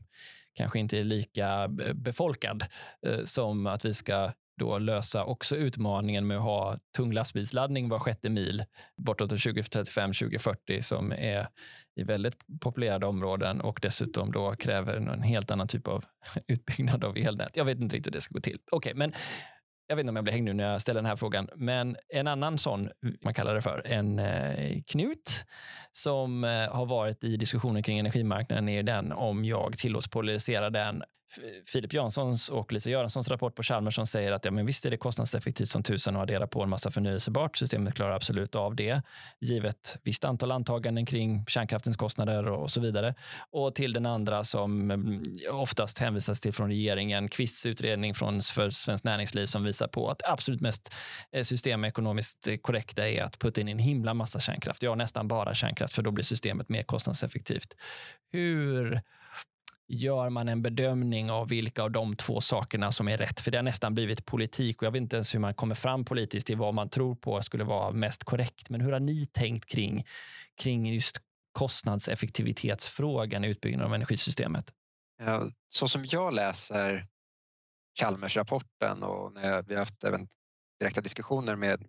kanske inte är lika befolkad eh, som att vi ska då lösa också utmaningen med att ha tung lastbilsladdning var sjätte mil bortåt 2035, 2040 som är i väldigt populerade områden och dessutom då kräver en helt annan typ av utbyggnad av elnät. Jag vet inte riktigt hur det ska gå till. Okej, okay, men jag vet inte om jag blir hängd nu när jag ställer den här frågan, men en annan sån, man kallar det för, en eh, knut som eh, har varit i diskussionen kring energimarknaden är den om jag tillåts polarisera den Filip Janssons och Lisa Göranssons rapport på Chalmers som säger att ja, men visst är det kostnadseffektivt som tusan att addera på en massa förnyelsebart. Systemet klarar absolut av det, givet visst antal antaganden kring kärnkraftens kostnader och så vidare. Och till den andra som mm, oftast hänvisas till från regeringen, Kvists utredning från för Svenskt Näringsliv som visar på att absolut mest eh, systemekonomiskt korrekta är att putta in en himla massa kärnkraft. Ja, nästan bara kärnkraft, för då blir systemet mer kostnadseffektivt. Hur gör man en bedömning av vilka av de två sakerna som är rätt. För det har nästan blivit politik och jag vet inte ens hur man kommer fram politiskt till vad man tror på skulle vara mest korrekt. Men hur har ni tänkt kring, kring just kostnadseffektivitetsfrågan i utbyggnaden av energisystemet? Ja, så som jag läser Chalmers-rapporten och när vi har haft även direkta diskussioner med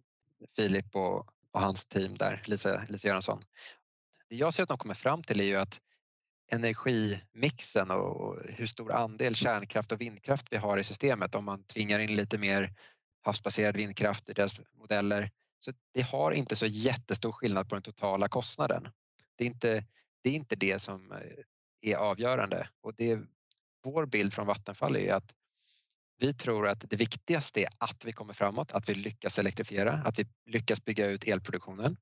Filip och, och hans team där, Lisa, Lisa Göransson. Det jag ser att de kommer fram till är ju att energimixen och hur stor andel kärnkraft och vindkraft vi har i systemet om man tvingar in lite mer havsbaserad vindkraft i deras modeller. Så det har inte så jättestor skillnad på den totala kostnaden. Det är inte det, är inte det som eh, är avgörande och det, vår bild från Vattenfall är att vi tror att det viktigaste är att vi kommer framåt, att vi lyckas elektrifiera, att vi lyckas bygga ut elproduktionen.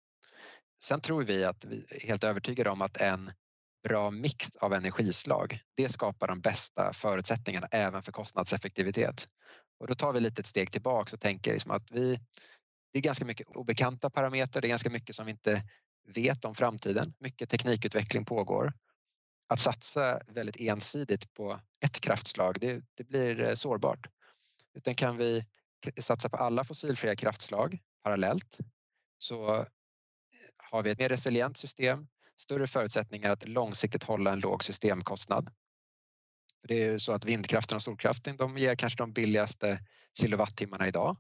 Sen tror vi att vi är helt övertygade om att en bra mix av energislag, det skapar de bästa förutsättningarna även för kostnadseffektivitet. Och då tar vi lite ett steg tillbaka och tänker liksom att vi, det är ganska mycket obekanta parametrar, det är ganska mycket som vi inte vet om framtiden. Mycket teknikutveckling pågår. Att satsa väldigt ensidigt på ett kraftslag, det, det blir eh, sårbart. Utan kan vi satsa på alla fossilfria kraftslag parallellt så har vi ett mer resilient system, större förutsättningar att långsiktigt hålla en låg systemkostnad. För det är ju så att vindkraften och solkraften de ger kanske de billigaste kilowattimmarna idag.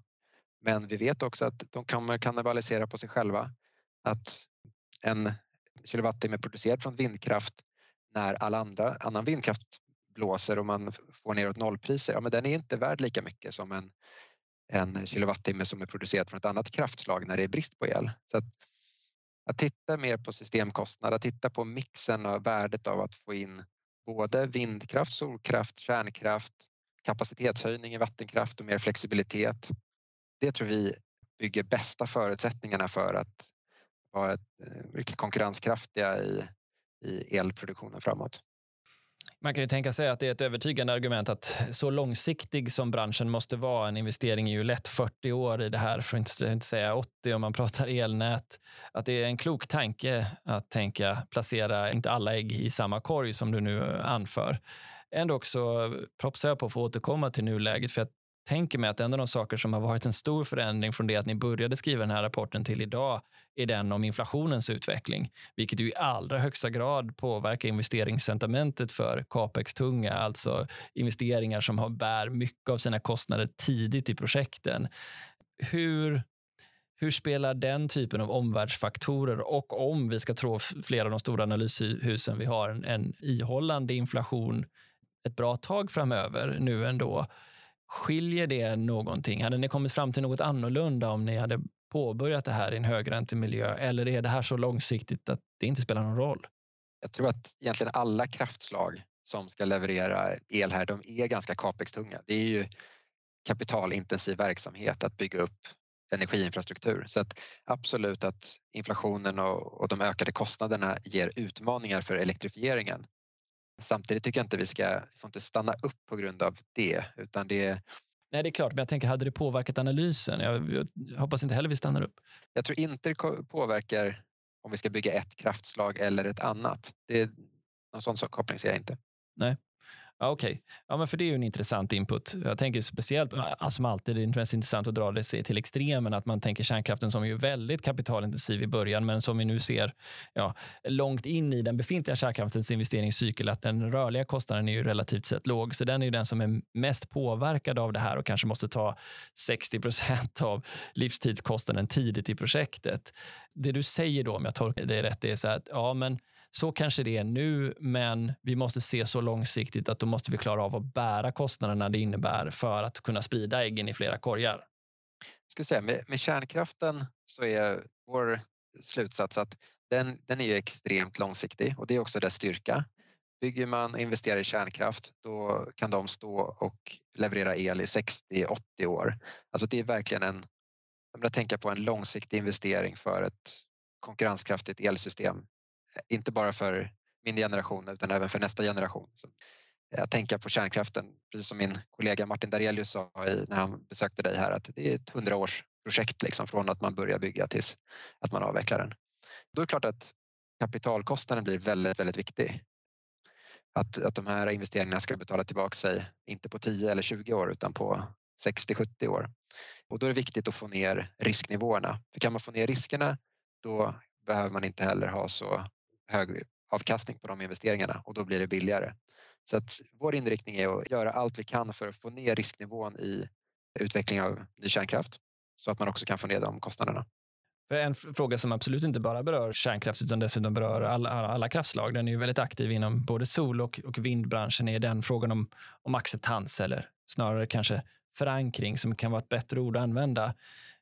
Men vi vet också att de kommer kannibalisera på sig själva. Att en kilowattimme producerad från vindkraft när all andra, annan vindkraft blåser och man får neråt nollpriser, ja men den är inte värd lika mycket som en, en kilowattimme som är producerad från ett annat kraftslag när det är brist på el. Så att, att titta mer på systemkostnad, att titta på mixen och värdet av att få in både vindkraft, solkraft, kärnkraft, kapacitetshöjning i vattenkraft och mer flexibilitet. Det tror vi bygger bästa förutsättningarna för att vara ett, eh, riktigt konkurrenskraftiga i, i elproduktionen framåt. Man kan ju tänka sig att det är ett övertygande argument att så långsiktig som branschen måste vara, en investering är ju lätt 40 år i det här, för att inte säga 80 om man pratar elnät, att det är en klok tanke att tänka placera inte alla ägg i samma korg som du nu anför. Ändå också propsar jag på att få återkomma till nuläget, för jag tänker mig att en av de saker som har varit en stor förändring från det att ni började skriva den här rapporten till idag är den om inflationens utveckling, vilket ju i allra högsta grad påverkar investeringssentimentet för capex-tunga, alltså investeringar som har, bär mycket av sina kostnader tidigt i projekten. Hur, hur spelar den typen av omvärldsfaktorer och om vi ska tro flera av de stora analyshusen vi har en, en ihållande inflation ett bra tag framöver nu ändå, Skiljer det någonting? Hade ni kommit fram till något annorlunda om ni hade påbörjat det här i en högräntemiljö eller är det här så långsiktigt att det inte spelar någon roll? Jag tror att egentligen alla kraftslag som ska leverera el här, de är ganska capex-tunga. Det är ju kapitalintensiv verksamhet att bygga upp energiinfrastruktur. Så att absolut att inflationen och, och de ökade kostnaderna ger utmaningar för elektrifieringen. Samtidigt tycker jag inte vi ska vi får inte stanna upp på grund av det, utan det Nej, det är klart, men jag tänker, hade det påverkat analysen? Jag, jag hoppas inte heller vi stannar upp. Jag tror inte det påverkar om vi ska bygga ett kraftslag eller ett annat. Det, någon sån koppling ser jag inte. Nej. Ja, Okej, okay. ja, men för det är ju en intressant input. Jag tänker speciellt, alltså, som alltid, det är intressant att dra det till extremen, att man tänker kärnkraften som är väldigt kapitalintensiv i början, men som vi nu ser ja, långt in i den befintliga kärnkraftens investeringscykel, att den rörliga kostnaden är ju relativt sett låg, så den är ju den som är mest påverkad av det här och kanske måste ta 60 procent av livstidskostnaden tidigt i projektet. Det du säger då, om jag tolkar det rätt, är så här att ja, men så kanske det är nu, men vi måste se så långsiktigt att då måste vi klara av att bära kostnaderna det innebär för att kunna sprida äggen i flera korgar. Jag ska säga, med, med kärnkraften så är vår slutsats att den, den är ju extremt långsiktig och det är också dess styrka. Bygger man och investerar i kärnkraft då kan de stå och leverera el i 60-80 år. Alltså det är verkligen en, jag tänka på en långsiktig investering för ett konkurrenskraftigt elsystem inte bara för min generation utan även för nästa generation. Så eh, jag tänker på kärnkraften, precis som min kollega Martin Darelius sa när han besökte dig här, att det är ett hundraårsprojekt liksom, från att man börjar bygga tills att man avvecklar den. Då är det klart att kapitalkostnaden blir väldigt, väldigt viktig. Att, att de här investeringarna ska betala tillbaka sig, inte på 10 eller 20 år utan på 60-70 år. Och då är det viktigt att få ner risknivåerna. För kan man få ner riskerna då behöver man inte heller ha så hög avkastning på de investeringarna och då blir det billigare. Så att vår inriktning är att göra allt vi kan för att få ner risknivån i utveckling av ny kärnkraft så att man också kan få ner de kostnaderna. En fråga som absolut inte bara berör kärnkraft utan dessutom berör alla, alla kraftslag. Den är ju väldigt aktiv inom både sol och, och vindbranschen. är den frågan om, om acceptans eller snarare kanske förankring som kan vara ett bättre ord att använda.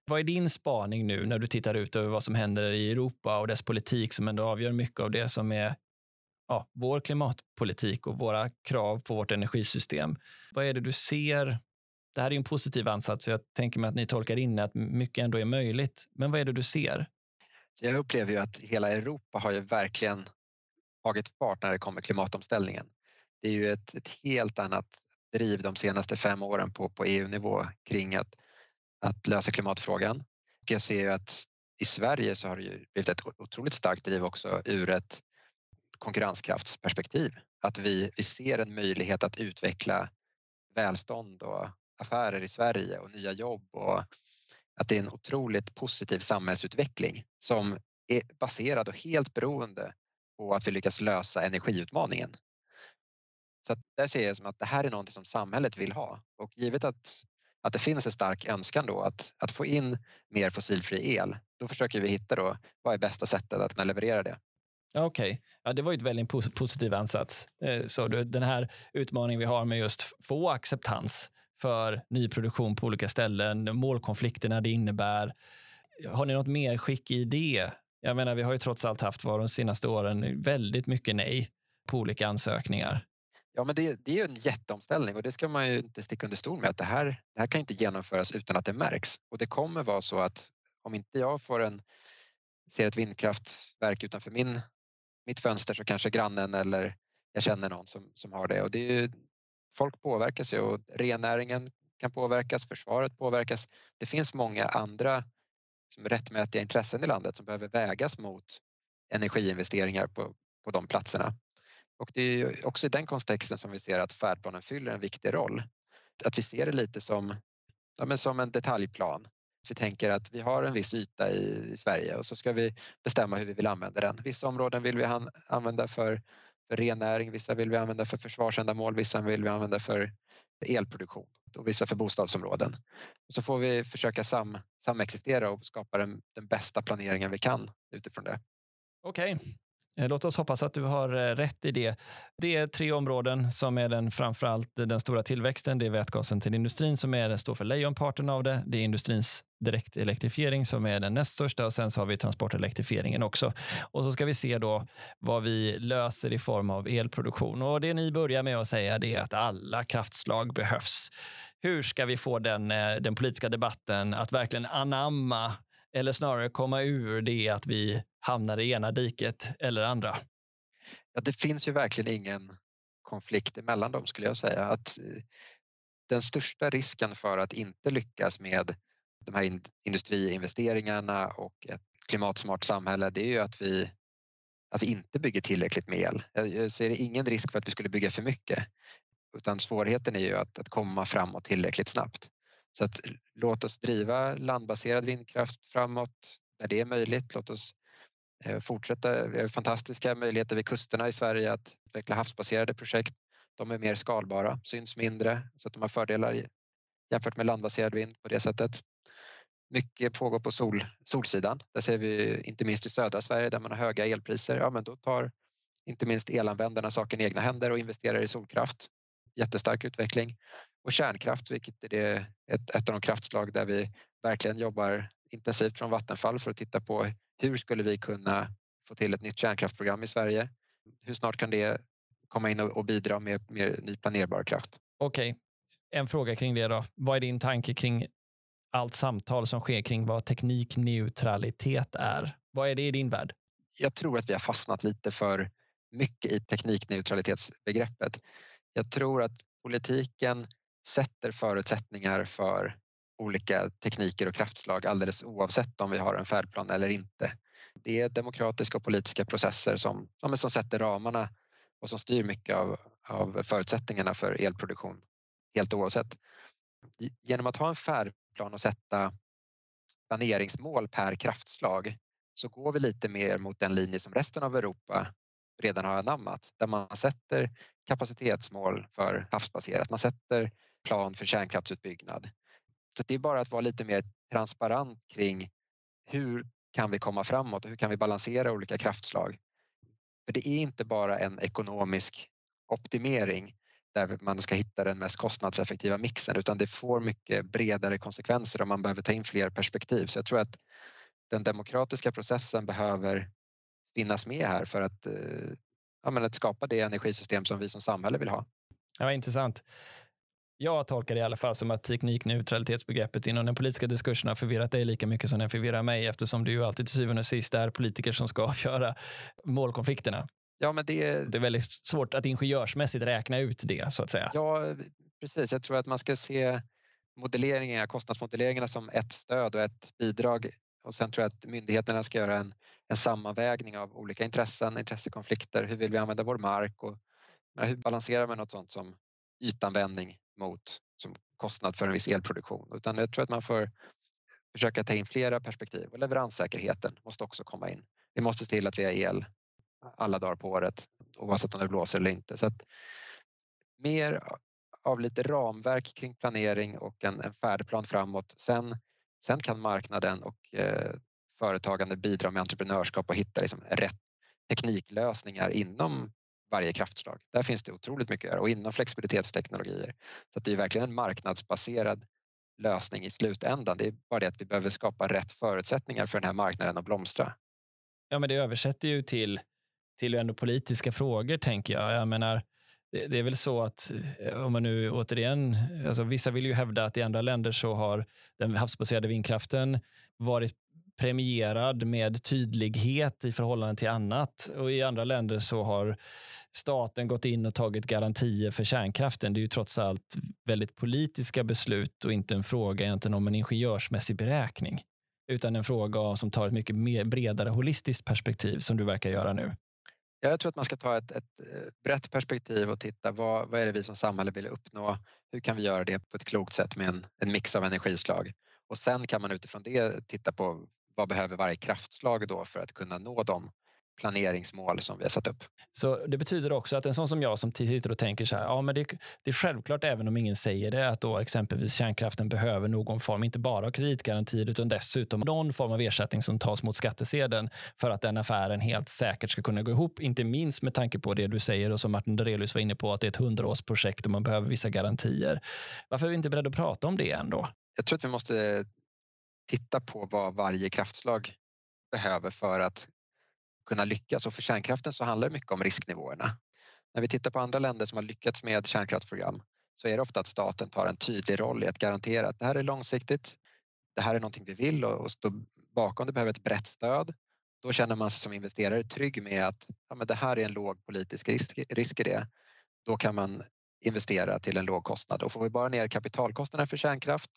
Vad är din spaning nu när du tittar ut över vad som händer i Europa och dess politik som ändå avgör mycket av det som är ja, vår klimatpolitik och våra krav på vårt energisystem. Vad är det du ser? Det här är en positiv ansats, så jag tänker mig att ni tolkar in att mycket ändå är möjligt. Men vad är det du ser? Jag upplever ju att hela Europa har ju verkligen tagit fart när det kommer klimatomställningen. Det är ju ett, ett helt annat driv de senaste fem åren på, på EU-nivå kring att, att lösa klimatfrågan. Jag ser ju att i Sverige så har det ju blivit ett otroligt starkt driv också ur ett konkurrenskraftsperspektiv. Att vi, vi ser en möjlighet att utveckla välstånd och affärer i Sverige och nya jobb och att det är en otroligt positiv samhällsutveckling som är baserad och helt beroende på att vi lyckas lösa energiutmaningen. Så där ser jag som att det här är något som samhället vill ha och givet att, att det finns en stark önskan då att, att få in mer fossilfri el, då försöker vi hitta då vad är bästa sättet att kunna leverera det. Okej, okay. ja, det var ju ett väldigt positiv ansats. Eh, så den här utmaningen vi har med just få acceptans för nyproduktion på olika ställen, målkonflikterna det innebär. Har ni något mer skick i det? Jag menar, vi har ju trots allt haft var de senaste åren väldigt mycket nej på olika ansökningar. Ja, men det, det är ju en jätteomställning och det ska man ju inte sticka under stol med att det här, det här kan inte genomföras utan att det märks. Och det kommer vara så att om inte jag får en, ser ett vindkraftverk utanför min, mitt fönster så kanske grannen eller jag känner någon som, som har det. Och det är ju, folk påverkas ju och rennäringen kan påverkas, försvaret påverkas. Det finns många andra som rättmätiga intressen i landet som behöver vägas mot energiinvesteringar på, på de platserna. Och det är också i den kontexten som vi ser att färdplanen fyller en viktig roll. Att vi ser det lite som, ja, men som en detaljplan. Vi tänker att vi har en viss yta i, i Sverige och så ska vi bestämma hur vi vill använda den. Vissa områden vill vi han, använda för, för rennäring, vissa vill vi använda för försvarsändamål, vissa vill vi använda för elproduktion och vissa för bostadsområden. Och så får vi försöka sam, samexistera och skapa den, den bästa planeringen vi kan utifrån det. Okej, okay. Eh, låt oss hoppas att du har eh, rätt i det. Det är tre områden som är den, framförallt den stora tillväxten. Det är vätgasen till industrin som är, står för lejonparten av det. Det är industrins direktelektrifiering som är den näst största och sen så har vi transportelektrifieringen också. Och så ska vi se då vad vi löser i form av elproduktion. Och det ni börjar med att säga det är att alla kraftslag behövs. Hur ska vi få den, eh, den politiska debatten att verkligen anamma eller snarare komma ur det att vi hamnar i ena diket eller andra? Ja, det finns ju verkligen ingen konflikt emellan dem skulle jag säga. Att eh, den största risken för att inte lyckas med de här industriinvesteringarna och ett klimatsmart samhälle det är ju att vi, att vi inte bygger tillräckligt med el. Jag ser ingen risk för att vi skulle bygga för mycket utan svårigheten är ju att, att komma framåt tillräckligt snabbt. Så att låt oss driva landbaserad vindkraft framåt när det är möjligt. Låt oss eh, fortsätta. Vi har fantastiska möjligheter vid kusterna i Sverige att utveckla havsbaserade projekt. De är mer skalbara, syns mindre så att de har fördelar jämfört med landbaserad vind på det sättet. Mycket pågår på sol, solsidan. Där ser vi inte minst i södra Sverige där man har höga elpriser. Ja, men då tar inte minst elanvändarna saken i egna händer och investerar i solkraft. Jättestark utveckling och kärnkraft, vilket är det, ett, ett av de kraftslag där vi verkligen jobbar intensivt från Vattenfall för att titta på hur skulle vi kunna få till ett nytt kärnkraftprogram i Sverige? Hur snart kan det komma in och, och bidra med, med ny planerbar kraft? Okej, okay. en fråga kring det då. Vad är din tanke kring allt samtal som sker kring vad teknikneutralitet är? Vad är det i din värld? Jag tror att vi har fastnat lite för mycket i teknikneutralitetsbegreppet. Jag tror att politiken sätter förutsättningar för olika tekniker och kraftslag alldeles oavsett om vi har en färdplan eller inte. Det är demokratiska och politiska processer som, som sätter ramarna och som styr mycket av, av förutsättningarna för elproduktion helt oavsett. Genom att ha en färdplan och sätta planeringsmål per kraftslag så går vi lite mer mot den linje som resten av Europa redan har anammat där man sätter kapacitetsmål för havsbaserat, man sätter plan för kärnkraftsutbyggnad. Så det är bara att vara lite mer transparent kring hur kan vi komma framåt och hur kan vi balansera olika kraftslag? För det är inte bara en ekonomisk optimering där man ska hitta den mest kostnadseffektiva mixen utan det får mycket bredare konsekvenser om man behöver ta in fler perspektiv. Så jag tror att den demokratiska processen behöver finnas med här för att, eh, ja, men att skapa det energisystem som vi som samhälle vill ha. Ja, intressant. Jag tolkar det i alla fall som att teknikneutralitetsbegreppet inom den politiska diskursen har förvirrat dig lika mycket som den förvirrar mig eftersom det ju alltid till syvende och sist är politiker som ska avgöra målkonflikterna. Ja, men det... det är väldigt svårt att ingenjörsmässigt räkna ut det så att säga. Ja, precis. Jag tror att man ska se modelleringarna, kostnadsmodelleringarna som ett stöd och ett bidrag och sen tror jag att myndigheterna ska göra en, en sammanvägning av olika intressen, intressekonflikter. Hur vill vi använda vår mark och hur balanserar man något sånt som ytanvändning mot som kostnad för en viss elproduktion? Utan jag tror att man får försöka ta in flera perspektiv och leveranssäkerheten måste också komma in. Vi måste se till att vi har el alla dagar på året oavsett om det blåser eller inte. Så att mer av lite ramverk kring planering och en, en färdplan framåt. Sen, sen kan marknaden och eh, företagande bidra med entreprenörskap och hitta liksom rätt tekniklösningar inom varje kraftslag. Där finns det otroligt mycket att göra och inom flexibilitetsteknologier. Så att det är verkligen en marknadsbaserad lösning i slutändan. Det är bara det att vi behöver skapa rätt förutsättningar för den här marknaden att blomstra. Ja, men det översätter ju till, till ändå politiska frågor, tänker jag. Jag menar, det, det är väl så att eh, om man nu återigen, alltså vissa vill ju hävda att i andra länder så har den havsbaserade vindkraften varit premierad med tydlighet i förhållande till annat. Och I andra länder så har staten gått in och tagit garantier för kärnkraften. Det är ju trots allt väldigt politiska beslut och inte en fråga egentligen om en ingenjörsmässig beräkning. Utan en fråga som tar ett mycket mer bredare holistiskt perspektiv som du verkar göra nu. Jag tror att man ska ta ett, ett eh, brett perspektiv och titta vad, vad är det vi som samhälle vill uppnå? Hur kan vi göra det på ett klokt sätt med en, en mix av energislag? Och sen kan man utifrån det titta på vad behöver varje kraftslag då för att kunna nå de planeringsmål som vi har satt upp. Så det betyder också att en sån som jag som sitter och tänker så här, ja men det, det, är självklart även om ingen säger det, att då exempelvis kärnkraften behöver någon form, inte bara av kreditgarantier utan dessutom någon form av ersättning som tas mot skattesedeln för att den affären helt säkert ska kunna gå ihop, inte minst med tanke på det du säger och som Martin Dorelius var inne på, att det är ett hundraårsprojekt och man behöver vissa garantier. Varför är vi inte beredda att prata om det ändå? Jag tror att vi måste titta på vad varje kraftslag behöver för att kunna lyckas och för kärnkraften så handlar det mycket om risknivåerna. När vi tittar på andra länder som har lyckats med kärnkraftsprogram så är det ofta att staten tar en tydlig roll i att garantera att det här är långsiktigt. Det här är någonting vi vill och, stå bakom det behöver ett brett stöd. Då känner man sig som investerare trygg med att ja, men det här är en låg politisk risk, risk i det. Då kan man investera till en låg kostnad och får vi bara ner kapitalkostnaden för kärnkraft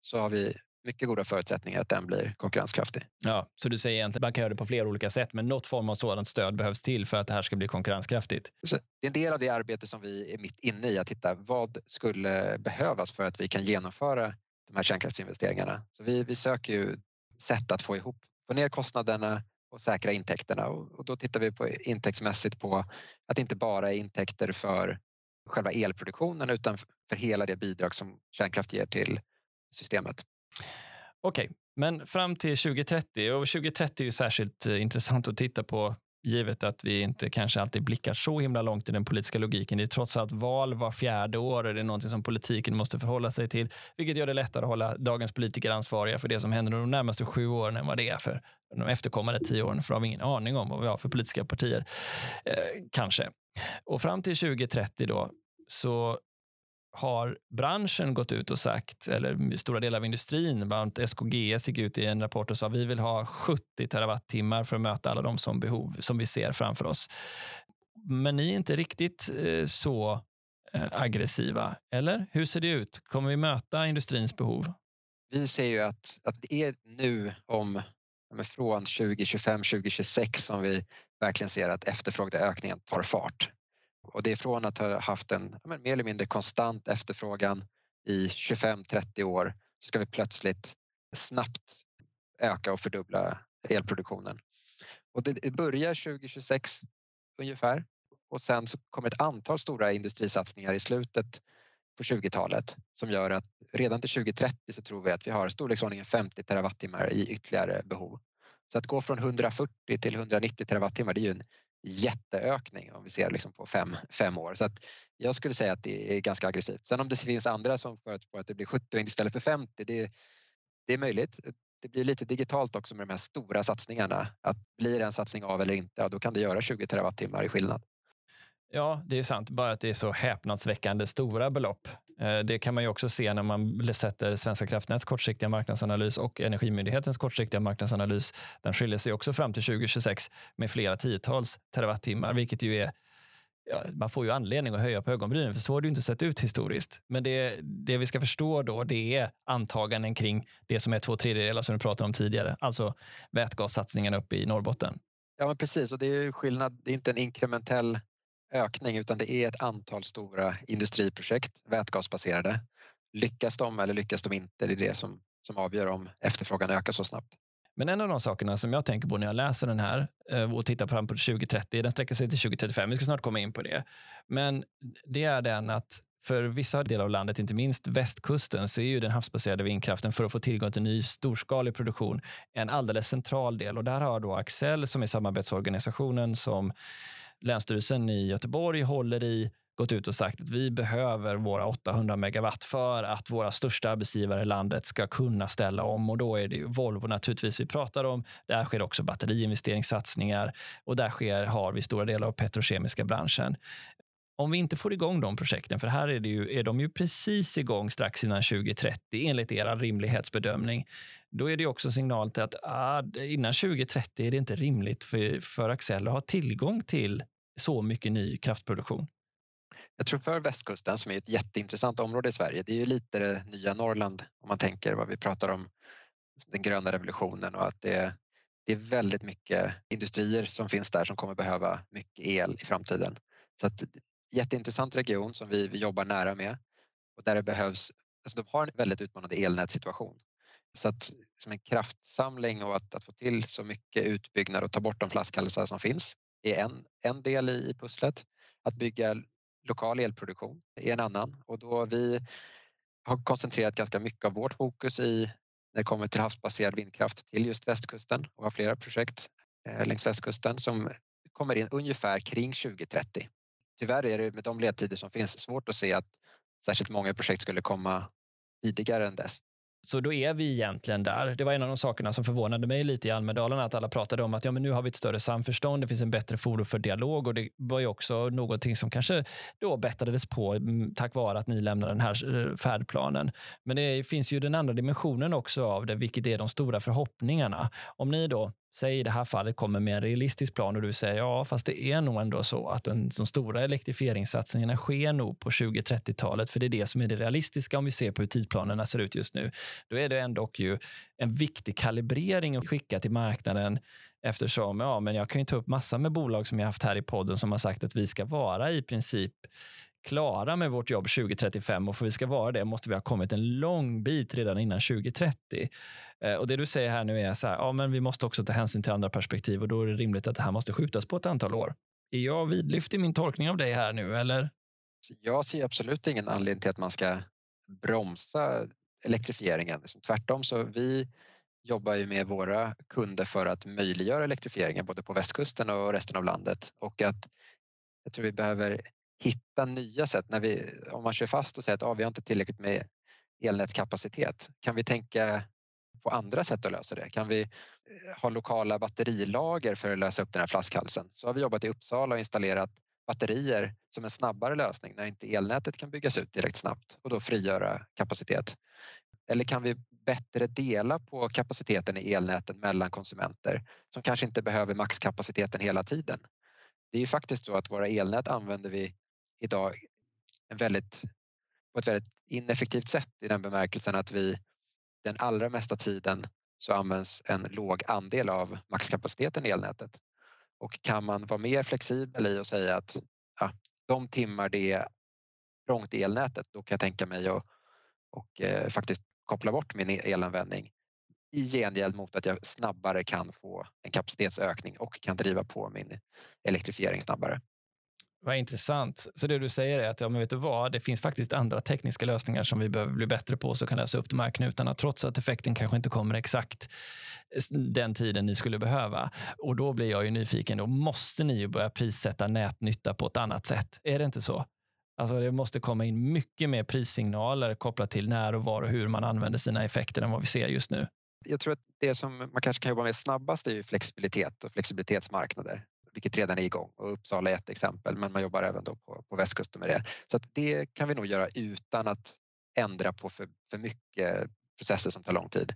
så har vi mycket goda förutsättningar att den blir konkurrenskraftig. Ja, så du säger egentligen man kan göra det på flera olika sätt, men något form av sådant stöd behövs till för att det här ska bli konkurrenskraftigt. Så det är en del av det arbete som vi är mitt inne i, att titta vad skulle behövas för att vi kan genomföra de här kärnkraftsinvesteringarna. Så vi, vi söker ju sätt att få ihop, få ner kostnaderna och säkra intäkterna och, och då tittar vi på intäktsmässigt på att det inte bara är intäkter för själva elproduktionen utan för hela det bidrag som kärnkraft ger till systemet. Okej, okay, men fram till 2030 och 2030 är ju särskilt eh, intressant att titta på givet att vi inte kanske alltid blickar så himla långt i den politiska logiken. Det är trots allt val var fjärde år och det är någonting som politiken måste förhålla sig till, vilket gör det lättare att hålla dagens politiker ansvariga för det som händer de närmaste sju åren än vad det är för de efterkommande tio åren, för de har ingen aning om vad vi har för politiska partier. Eh, kanske. Och fram till 2030 då så har branschen gått ut och sagt, eller stora delar av industrin, bland annat SKGS gick ut i en rapport och sa att vi vill ha 70 terawattimmar för att möta alla de som behov som vi ser framför oss. Men ni är inte riktigt eh, så eh, aggressiva, eller? Hur ser det ut? Kommer vi möta industrins behov? Vi ser ju att, att det är nu om från 2025, 2026 som vi verkligen ser att efterfrågeökningen tar fart. Och det är från att ha haft en mer eller mindre konstant efterfrågan i 25-30 år så ska vi plötsligt snabbt öka och fördubbla elproduktionen. Och det börjar 2026 ungefär och sen så kommer ett antal stora industrisatsningar i slutet på 20-talet som gör att redan till 2030 så tror vi att vi har storleksordningen 50 terawattimmar i ytterligare behov. Så att gå från 140 till 190 terawattimmar det är ju en jätteökning om vi ser liksom på fem, fem år. Så att jag skulle säga att det är ganska aggressivt. Sen om det finns andra som förutspår att det blir 70 istället för 50, det, det är möjligt. Det blir lite digitalt också med de här stora satsningarna. Att blir det en satsning av eller inte, ja, då kan det göra 20 terawattimmar i skillnad. Ja, det är sant. Bara att det är så häpnadsväckande stora belopp. Eh, det kan man ju också se när man sätter Svenska kraftnäts kortsiktiga marknadsanalys och Energimyndighetens kortsiktiga marknadsanalys. Den skiljer sig också fram till 2026 med flera tiotals terawattimmar, vilket ju är Ja, man får ju anledning att höja på ögonbrynen, för så har det ju inte sett ut historiskt. Men det, det vi ska förstå då, det är antaganden kring det som är två tredjedelar som du pratade om tidigare, alltså vätgassatsningen uppe i Norrbotten. Ja, men precis. Och det är skillnad. Det är inte en inkrementell ökning utan det är ett antal stora industriprojekt, vätgasbaserade. Lyckas de eller lyckas de inte? Det är det som, som avgör om efterfrågan ökar så snabbt. Men en av de sakerna som jag tänker på när jag läser den här eh, och tittar fram på 2030, den sträcker sig till 2035, vi ska snart komma in på det. Men det är den att för vissa delar av landet, inte minst västkusten, så är ju den havsbaserade vindkraften för att få tillgång till ny storskalig produktion en alldeles central del. Och där har då Axel, som är samarbetsorganisationen som Länsstyrelsen i Göteborg håller i gått ut och sagt att vi behöver våra 800 megawatt för att våra största arbetsgivare i landet ska kunna ställa om. Och Då är det Volvo naturligtvis vi pratar om. Där sker också batteriinvesteringssatsningar och där sker, har vi stora delar av petrokemiska branschen. Om vi inte får igång de projekten, för här är, det ju, är de ju precis igång strax innan 2030 enligt er rimlighetsbedömning, då är det också signal till att ah, innan 2030 är det inte rimligt för, för Axel att ha tillgång till så mycket ny kraftproduktion. Jag tror för västkusten som är ett jätteintressant område i Sverige, det är ju lite det nya Norrland om man tänker vad vi pratar om den gröna revolutionen och att det, det är väldigt mycket industrier som finns där som kommer behöva mycket el i framtiden. Så att jätteintressant region som vi, vi jobbar nära med och där det behövs, alltså de har en väldigt utmanande elnätssituation. Så att som en kraftsamling och att, att få till så mycket utbyggnad och ta bort de flaskhalsar som finns är en, en del i, i pusslet. Att bygga lokal elproduktion är en annan och då vi har koncentrerat ganska mycket av vårt fokus i när det kommer till havsbaserad vindkraft till just västkusten och har flera projekt eh, längs västkusten som kommer in ungefär kring 2030. Tyvärr är det med de ledtider som finns svårt att se att särskilt många projekt skulle komma tidigare än dess. Så då är vi egentligen där. Det var en av de sakerna som förvånade mig lite i Almedalen, att alla pratade om att ja, men nu har vi ett större samförstånd, det finns en bättre forum för dialog och det var ju också någonting som kanske då bättrades på mm, tack vare att ni lämnade den här eh, färdplanen. Men det finns ju den andra dimensionen också av det, vilket är de stora förhoppningarna. Om ni då säg i det här fallet kommer med en realistisk plan och du säger ja, fast det är nog ändå så att den, de stora elektrifieringssatsningarna sker nog på 2030-talet, för det är det som är det realistiska om vi ser på hur tidplanerna ser ut just nu. Då är det ändå ju en viktig kalibrering att skicka till marknaden eftersom ja, men jag kan ju ta upp massa med bolag som jag haft här i podden som har sagt att vi ska vara i princip klara med vårt jobb 2035 och för att vi ska vara det måste vi ha kommit en lång bit redan innan 2030. Eh, och Det du säger här nu är så här, ja, men vi måste också ta hänsyn till andra perspektiv och då är det rimligt att det här måste skjutas på ett antal år. Är jag vidlyftig i min tolkning av dig här nu eller? Jag ser absolut ingen anledning till att man ska bromsa elektrifieringen. Liksom, tvärtom så vi jobbar ju med våra kunder för att möjliggöra elektrifieringen både på västkusten och resten av landet och att jag tror vi behöver hitta nya sätt. När vi, om man kör fast och säger att ah, vi har inte tillräckligt med elnätskapacitet, kan vi tänka på andra sätt att lösa det? Kan vi eh, ha lokala batterilager för att lösa upp den här flaskhalsen? Så har vi jobbat i Uppsala och installerat batterier som en snabbare lösning när inte elnätet kan byggas ut direkt snabbt och då frigöra kapacitet. Eller kan vi bättre dela på kapaciteten i elnäten mellan konsumenter som kanske inte behöver maxkapaciteten hela tiden? Det är ju faktiskt så att våra elnät använder vi idag väldigt, på ett väldigt ineffektivt sätt i den bemärkelsen att vi den allra mesta tiden så används en låg andel av maxkapaciteten i elnätet. Och kan man vara mer flexibel i och säga att ja, de timmar det är trångt i elnätet, då kan jag tänka mig att och, eh, faktiskt koppla bort min elanvändning i gengäld mot att jag snabbare kan få en kapacitetsökning och kan driva på min elektrifiering snabbare. Vad intressant. Så det du säger är att ja, men vet du vad, det finns faktiskt andra tekniska lösningar som vi behöver bli bättre på så kan lösa upp de här knutarna trots att effekten kanske inte kommer exakt den tiden ni skulle behöva. Och då blir jag ju nyfiken. Då måste ni ju börja prissätta nätnytta på ett annat sätt. Är det inte så? Alltså det måste komma in mycket mer prissignaler kopplat till när och var och hur man använder sina effekter än vad vi ser just nu. Jag tror att det som man kanske kan jobba med snabbast är ju flexibilitet och flexibilitetsmarknader vilket redan är igång och Uppsala är ett exempel men man jobbar även då på, på västkusten med det. Så att det kan vi nog göra utan att ändra på för, för mycket processer som tar lång tid.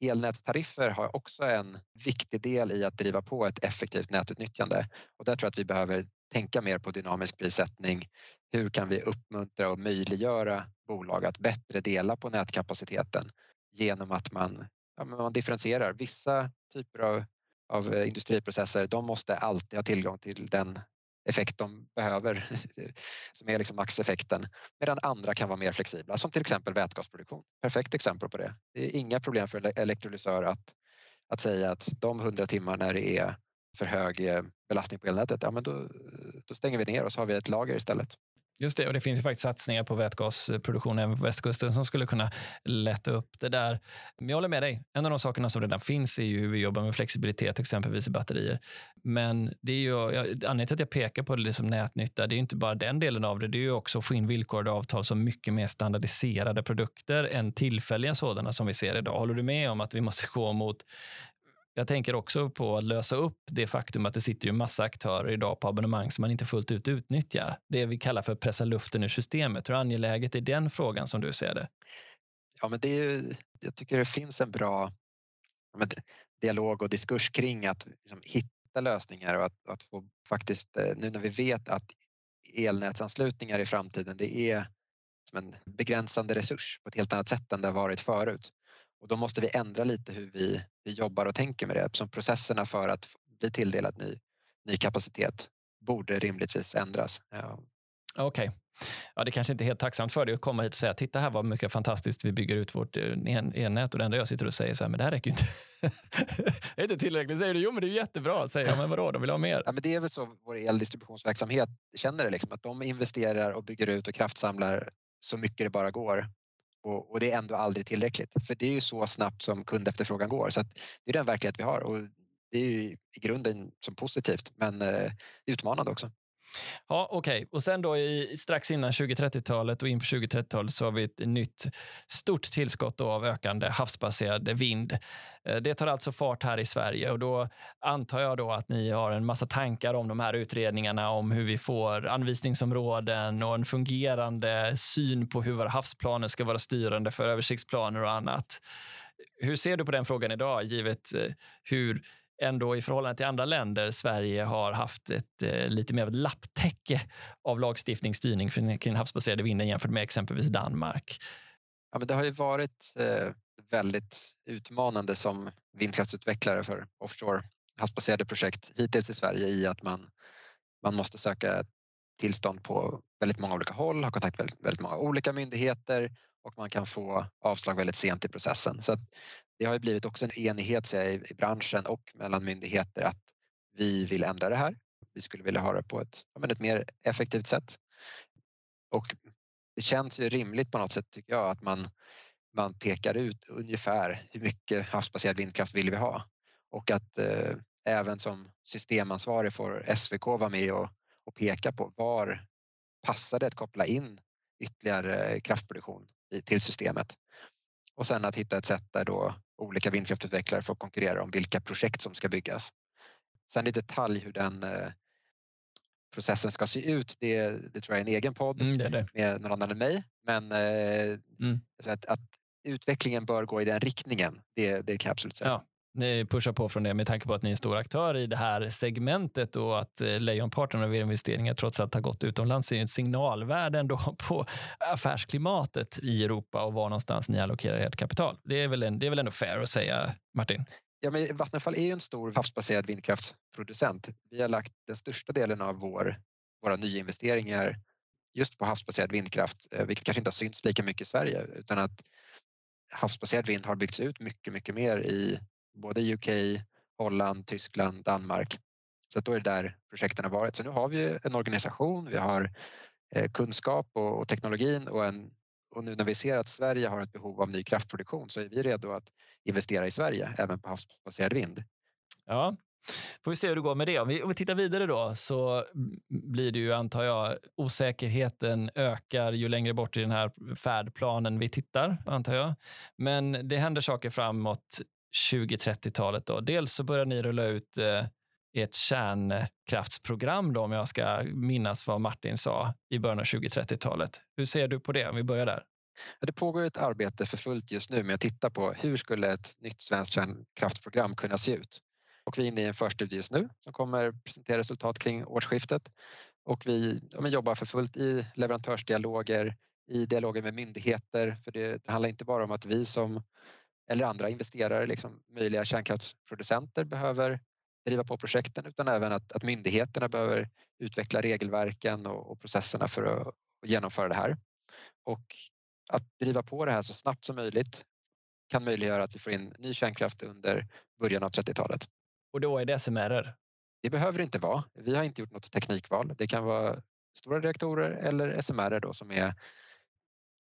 Elnätstariffer har också en viktig del i att driva på ett effektivt nätutnyttjande och där tror jag att vi behöver tänka mer på dynamisk prissättning. Hur kan vi uppmuntra och möjliggöra bolag att bättre dela på nätkapaciteten genom att man, ja, man differentierar. Vissa typer av av eh, industriprocesser, de måste alltid ha tillgång till den effekt de behöver som är liksom maxeffekten medan andra kan vara mer flexibla som till exempel vätgasproduktion. Perfekt exempel på det. Det är inga problem för en elektrolysör att, att säga att de 100 timmar när det är för hög eh, belastning på elnätet, ja men då, då stänger vi ner och så har vi ett lager istället. Just det, och det finns ju faktiskt satsningar på vätgasproduktion även på västkusten som skulle kunna lätta upp det där. Men jag håller med dig. En av de sakerna som redan finns är ju hur vi jobbar med flexibilitet, exempelvis i batterier. Men det är ju, anledningen till att jag pekar på det som nätnytta, det är inte bara den delen av det, det är ju också att få in villkorade avtal som mycket mer standardiserade produkter än tillfälliga sådana som vi ser idag. Håller du med om att vi måste gå mot jag tänker också på att lösa upp det faktum att det sitter ju massa aktörer idag på abonnemang som man inte fullt ut utnyttjar. Det vi kallar för att pressa luften ur systemet. Hur angeläget är den frågan som du ser det? Ja, men det är ju, jag tycker det finns en bra men, dialog och diskurs kring att liksom, hitta lösningar och att, att få faktiskt, eh, nu när vi vet att elnätsanslutningar i framtiden, det är som en begränsande resurs på ett helt annat sätt än det har varit förut. Och då måste vi ändra lite hur vi, vi jobbar och tänker med det. Som processerna för att bli tilldelad ny, ny kapacitet borde rimligtvis ändras. Okej. Okay. Ja, det kanske inte är helt tacksamt för dig att komma hit och säga titta här vad mycket fantastiskt vi bygger ut vårt eh, elnät och det enda jag sitter och säger så här, men det här räcker ju inte. det är inte tillräckligt. Säger du, jo men det är jättebra. Säger jag, men vadå, de vill ha mer. Ja, men det är väl så vår eldistributionsverksamhet känner det, liksom, att de investerar och bygger ut och kraftsamlar så mycket det bara går och, och, det är ändå aldrig tillräckligt. För det är ju så snabbt som kundefterfrågan går. Så det är den verklighet vi har och det är ju i grunden som positivt men eh, utmanande också. Ja, Okej, okay. och sen då i, strax innan 2030-talet och in på 2030-talet så har vi ett nytt stort tillskott av ökande havsbaserad vind. Eh, det tar alltså fart här i Sverige och då antar jag då att ni har en massa tankar om de här utredningarna om hur vi får anvisningsområden och en fungerande syn på hur våra havsplaner ska vara styrande för översiktsplaner och annat. Hur ser du på den frågan idag, givet eh, hur ändå i förhållande till andra länder Sverige har haft ett eh, lite mer av ett lapptäcke av lagstiftningsstyrning kring havsbaserade vinden jämfört med exempelvis Danmark. Ja, men det har ju varit eh, väldigt utmanande som vindkraftsutvecklare för offshore havsbaserade projekt hittills i Sverige i att man, man måste söka tillstånd på väldigt många olika håll, ha kontakt med väldigt, väldigt många olika myndigheter och man kan få avslag väldigt sent i processen. Så det har blivit också en enighet jag, i branschen och mellan myndigheter att vi vill ändra det här. Vi skulle vilja ha det på ett, ett mer effektivt sätt. Och det känns ju rimligt på något sätt tycker jag att man, man pekar ut ungefär hur mycket havsbaserad vindkraft vill vi ha och att eh, även som systemansvarig får SVK vara med och, och peka på var passar det att koppla in ytterligare kraftproduktion i, till systemet. Och sen att hitta ett sätt där då olika vindkraftutvecklare får konkurrera om vilka projekt som ska byggas. Sen i detalj hur den eh, processen ska se ut, det, det tror jag är en egen podd mm, det det. med någon annan än mig. Men eh, mm. att, att, utvecklingen bör gå i den riktningen, det, det kan jag absolut säga. Ja, ni pushar på från det med tanke på att ni är en stor aktör i det här segmentet och att eh, lejonparten av era investeringar trots allt har gått utomlands är ett signalvärde ändå på affärsklimatet i Europa och var någonstans ni allokerar ert kapital. Det är väl, en, det är väl ändå fair att säga, Martin? Ja, men Vattenfall är ju en stor havsbaserad vindkraftsproducent. Vi har lagt den största delen av vår, våra nyinvesteringar just på havsbaserad vindkraft, eh, vilket kanske inte har synts lika mycket i Sverige, utan att havsbaserad vind har byggts ut mycket, mycket mer i både UK, Holland, Tyskland, Danmark. Så då är det där projekten har varit. Så nu har vi en organisation, vi har eh, kunskap och, och teknologin och, en, och nu när vi ser att Sverige har ett behov av ny kraftproduktion så är vi redo att investera i Sverige, även på havsbaserad vind. Ja, får vi se hur det går med det. Om vi, om vi tittar vidare då så blir det ju, antar jag, osäkerheten ökar ju längre bort i den här färdplanen vi tittar, antar jag. Men det händer saker framåt 2030-talet. Då. Dels så börjar ni rulla ut eh, ert kärnkraftsprogram, då, om jag ska minnas vad Martin sa i början av 2030-talet. Hur ser du på det, om vi börjar där? Det pågår ett arbete för fullt just nu med att titta på hur skulle ett nytt svenskt kärnkraftsprogram kunna se ut? Och vi är inne i en förstudie just nu som kommer presentera resultat kring årsskiftet. Och vi ja, jobbar för fullt i leverantörsdialoger, i dialoger med myndigheter. För det, det handlar inte bara om att vi som eller andra investerare, liksom möjliga kärnkraftsproducenter behöver driva på projekten utan även att, att myndigheterna behöver utveckla regelverken och, och processerna för att, att genomföra det här. Och att driva på det här så snabbt som möjligt kan möjliggöra att vi får in ny kärnkraft under början av 30-talet. Och då är det SMR? Det behöver det inte vara. Vi har inte gjort något teknikval. Det kan vara stora reaktorer eller SMR då som är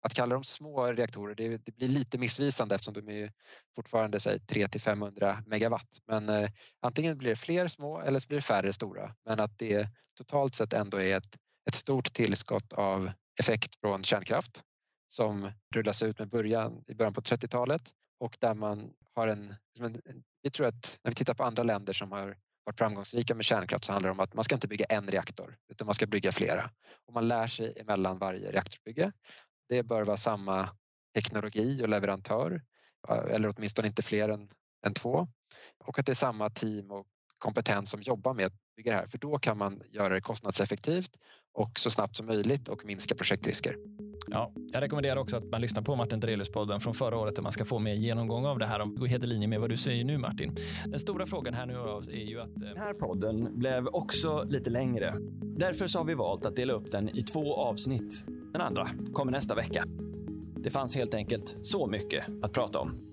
att kalla dem små reaktorer det, det, blir lite missvisande eftersom de är fortfarande 3 till 500 megawatt. Men eh, antingen blir det fler små eller så blir det färre stora. Men att det totalt sett ändå är ett, ett stort tillskott av effekt från kärnkraft som rullas ut med början i början på 30-talet och där man har en, en, vi tror att när vi tittar på andra länder som har varit framgångsrika med kärnkraft så handlar det om att man ska inte bygga en reaktor utan man ska bygga flera. Och man lär sig emellan varje reaktorbygge det bör vara samma teknologi och leverantör eller åtminstone inte fler än, än två. Och att det är samma team och kompetens som jobbar med att bygga det här för då kan man göra det kostnadseffektivt och så snabbt som möjligt och minska projektrisker. Ja, jag rekommenderar också att man lyssnar på Martin Drelius-podden från förra året där man ska få mer genomgång av det här och gå helt i linje med vad du säger nu Martin. Den stora frågan här nu är ju att... Eh, den här podden blev också lite längre. Därför så har vi valt att dela upp den i två avsnitt. Den andra kommer nästa vecka. Det fanns helt enkelt så mycket att prata om.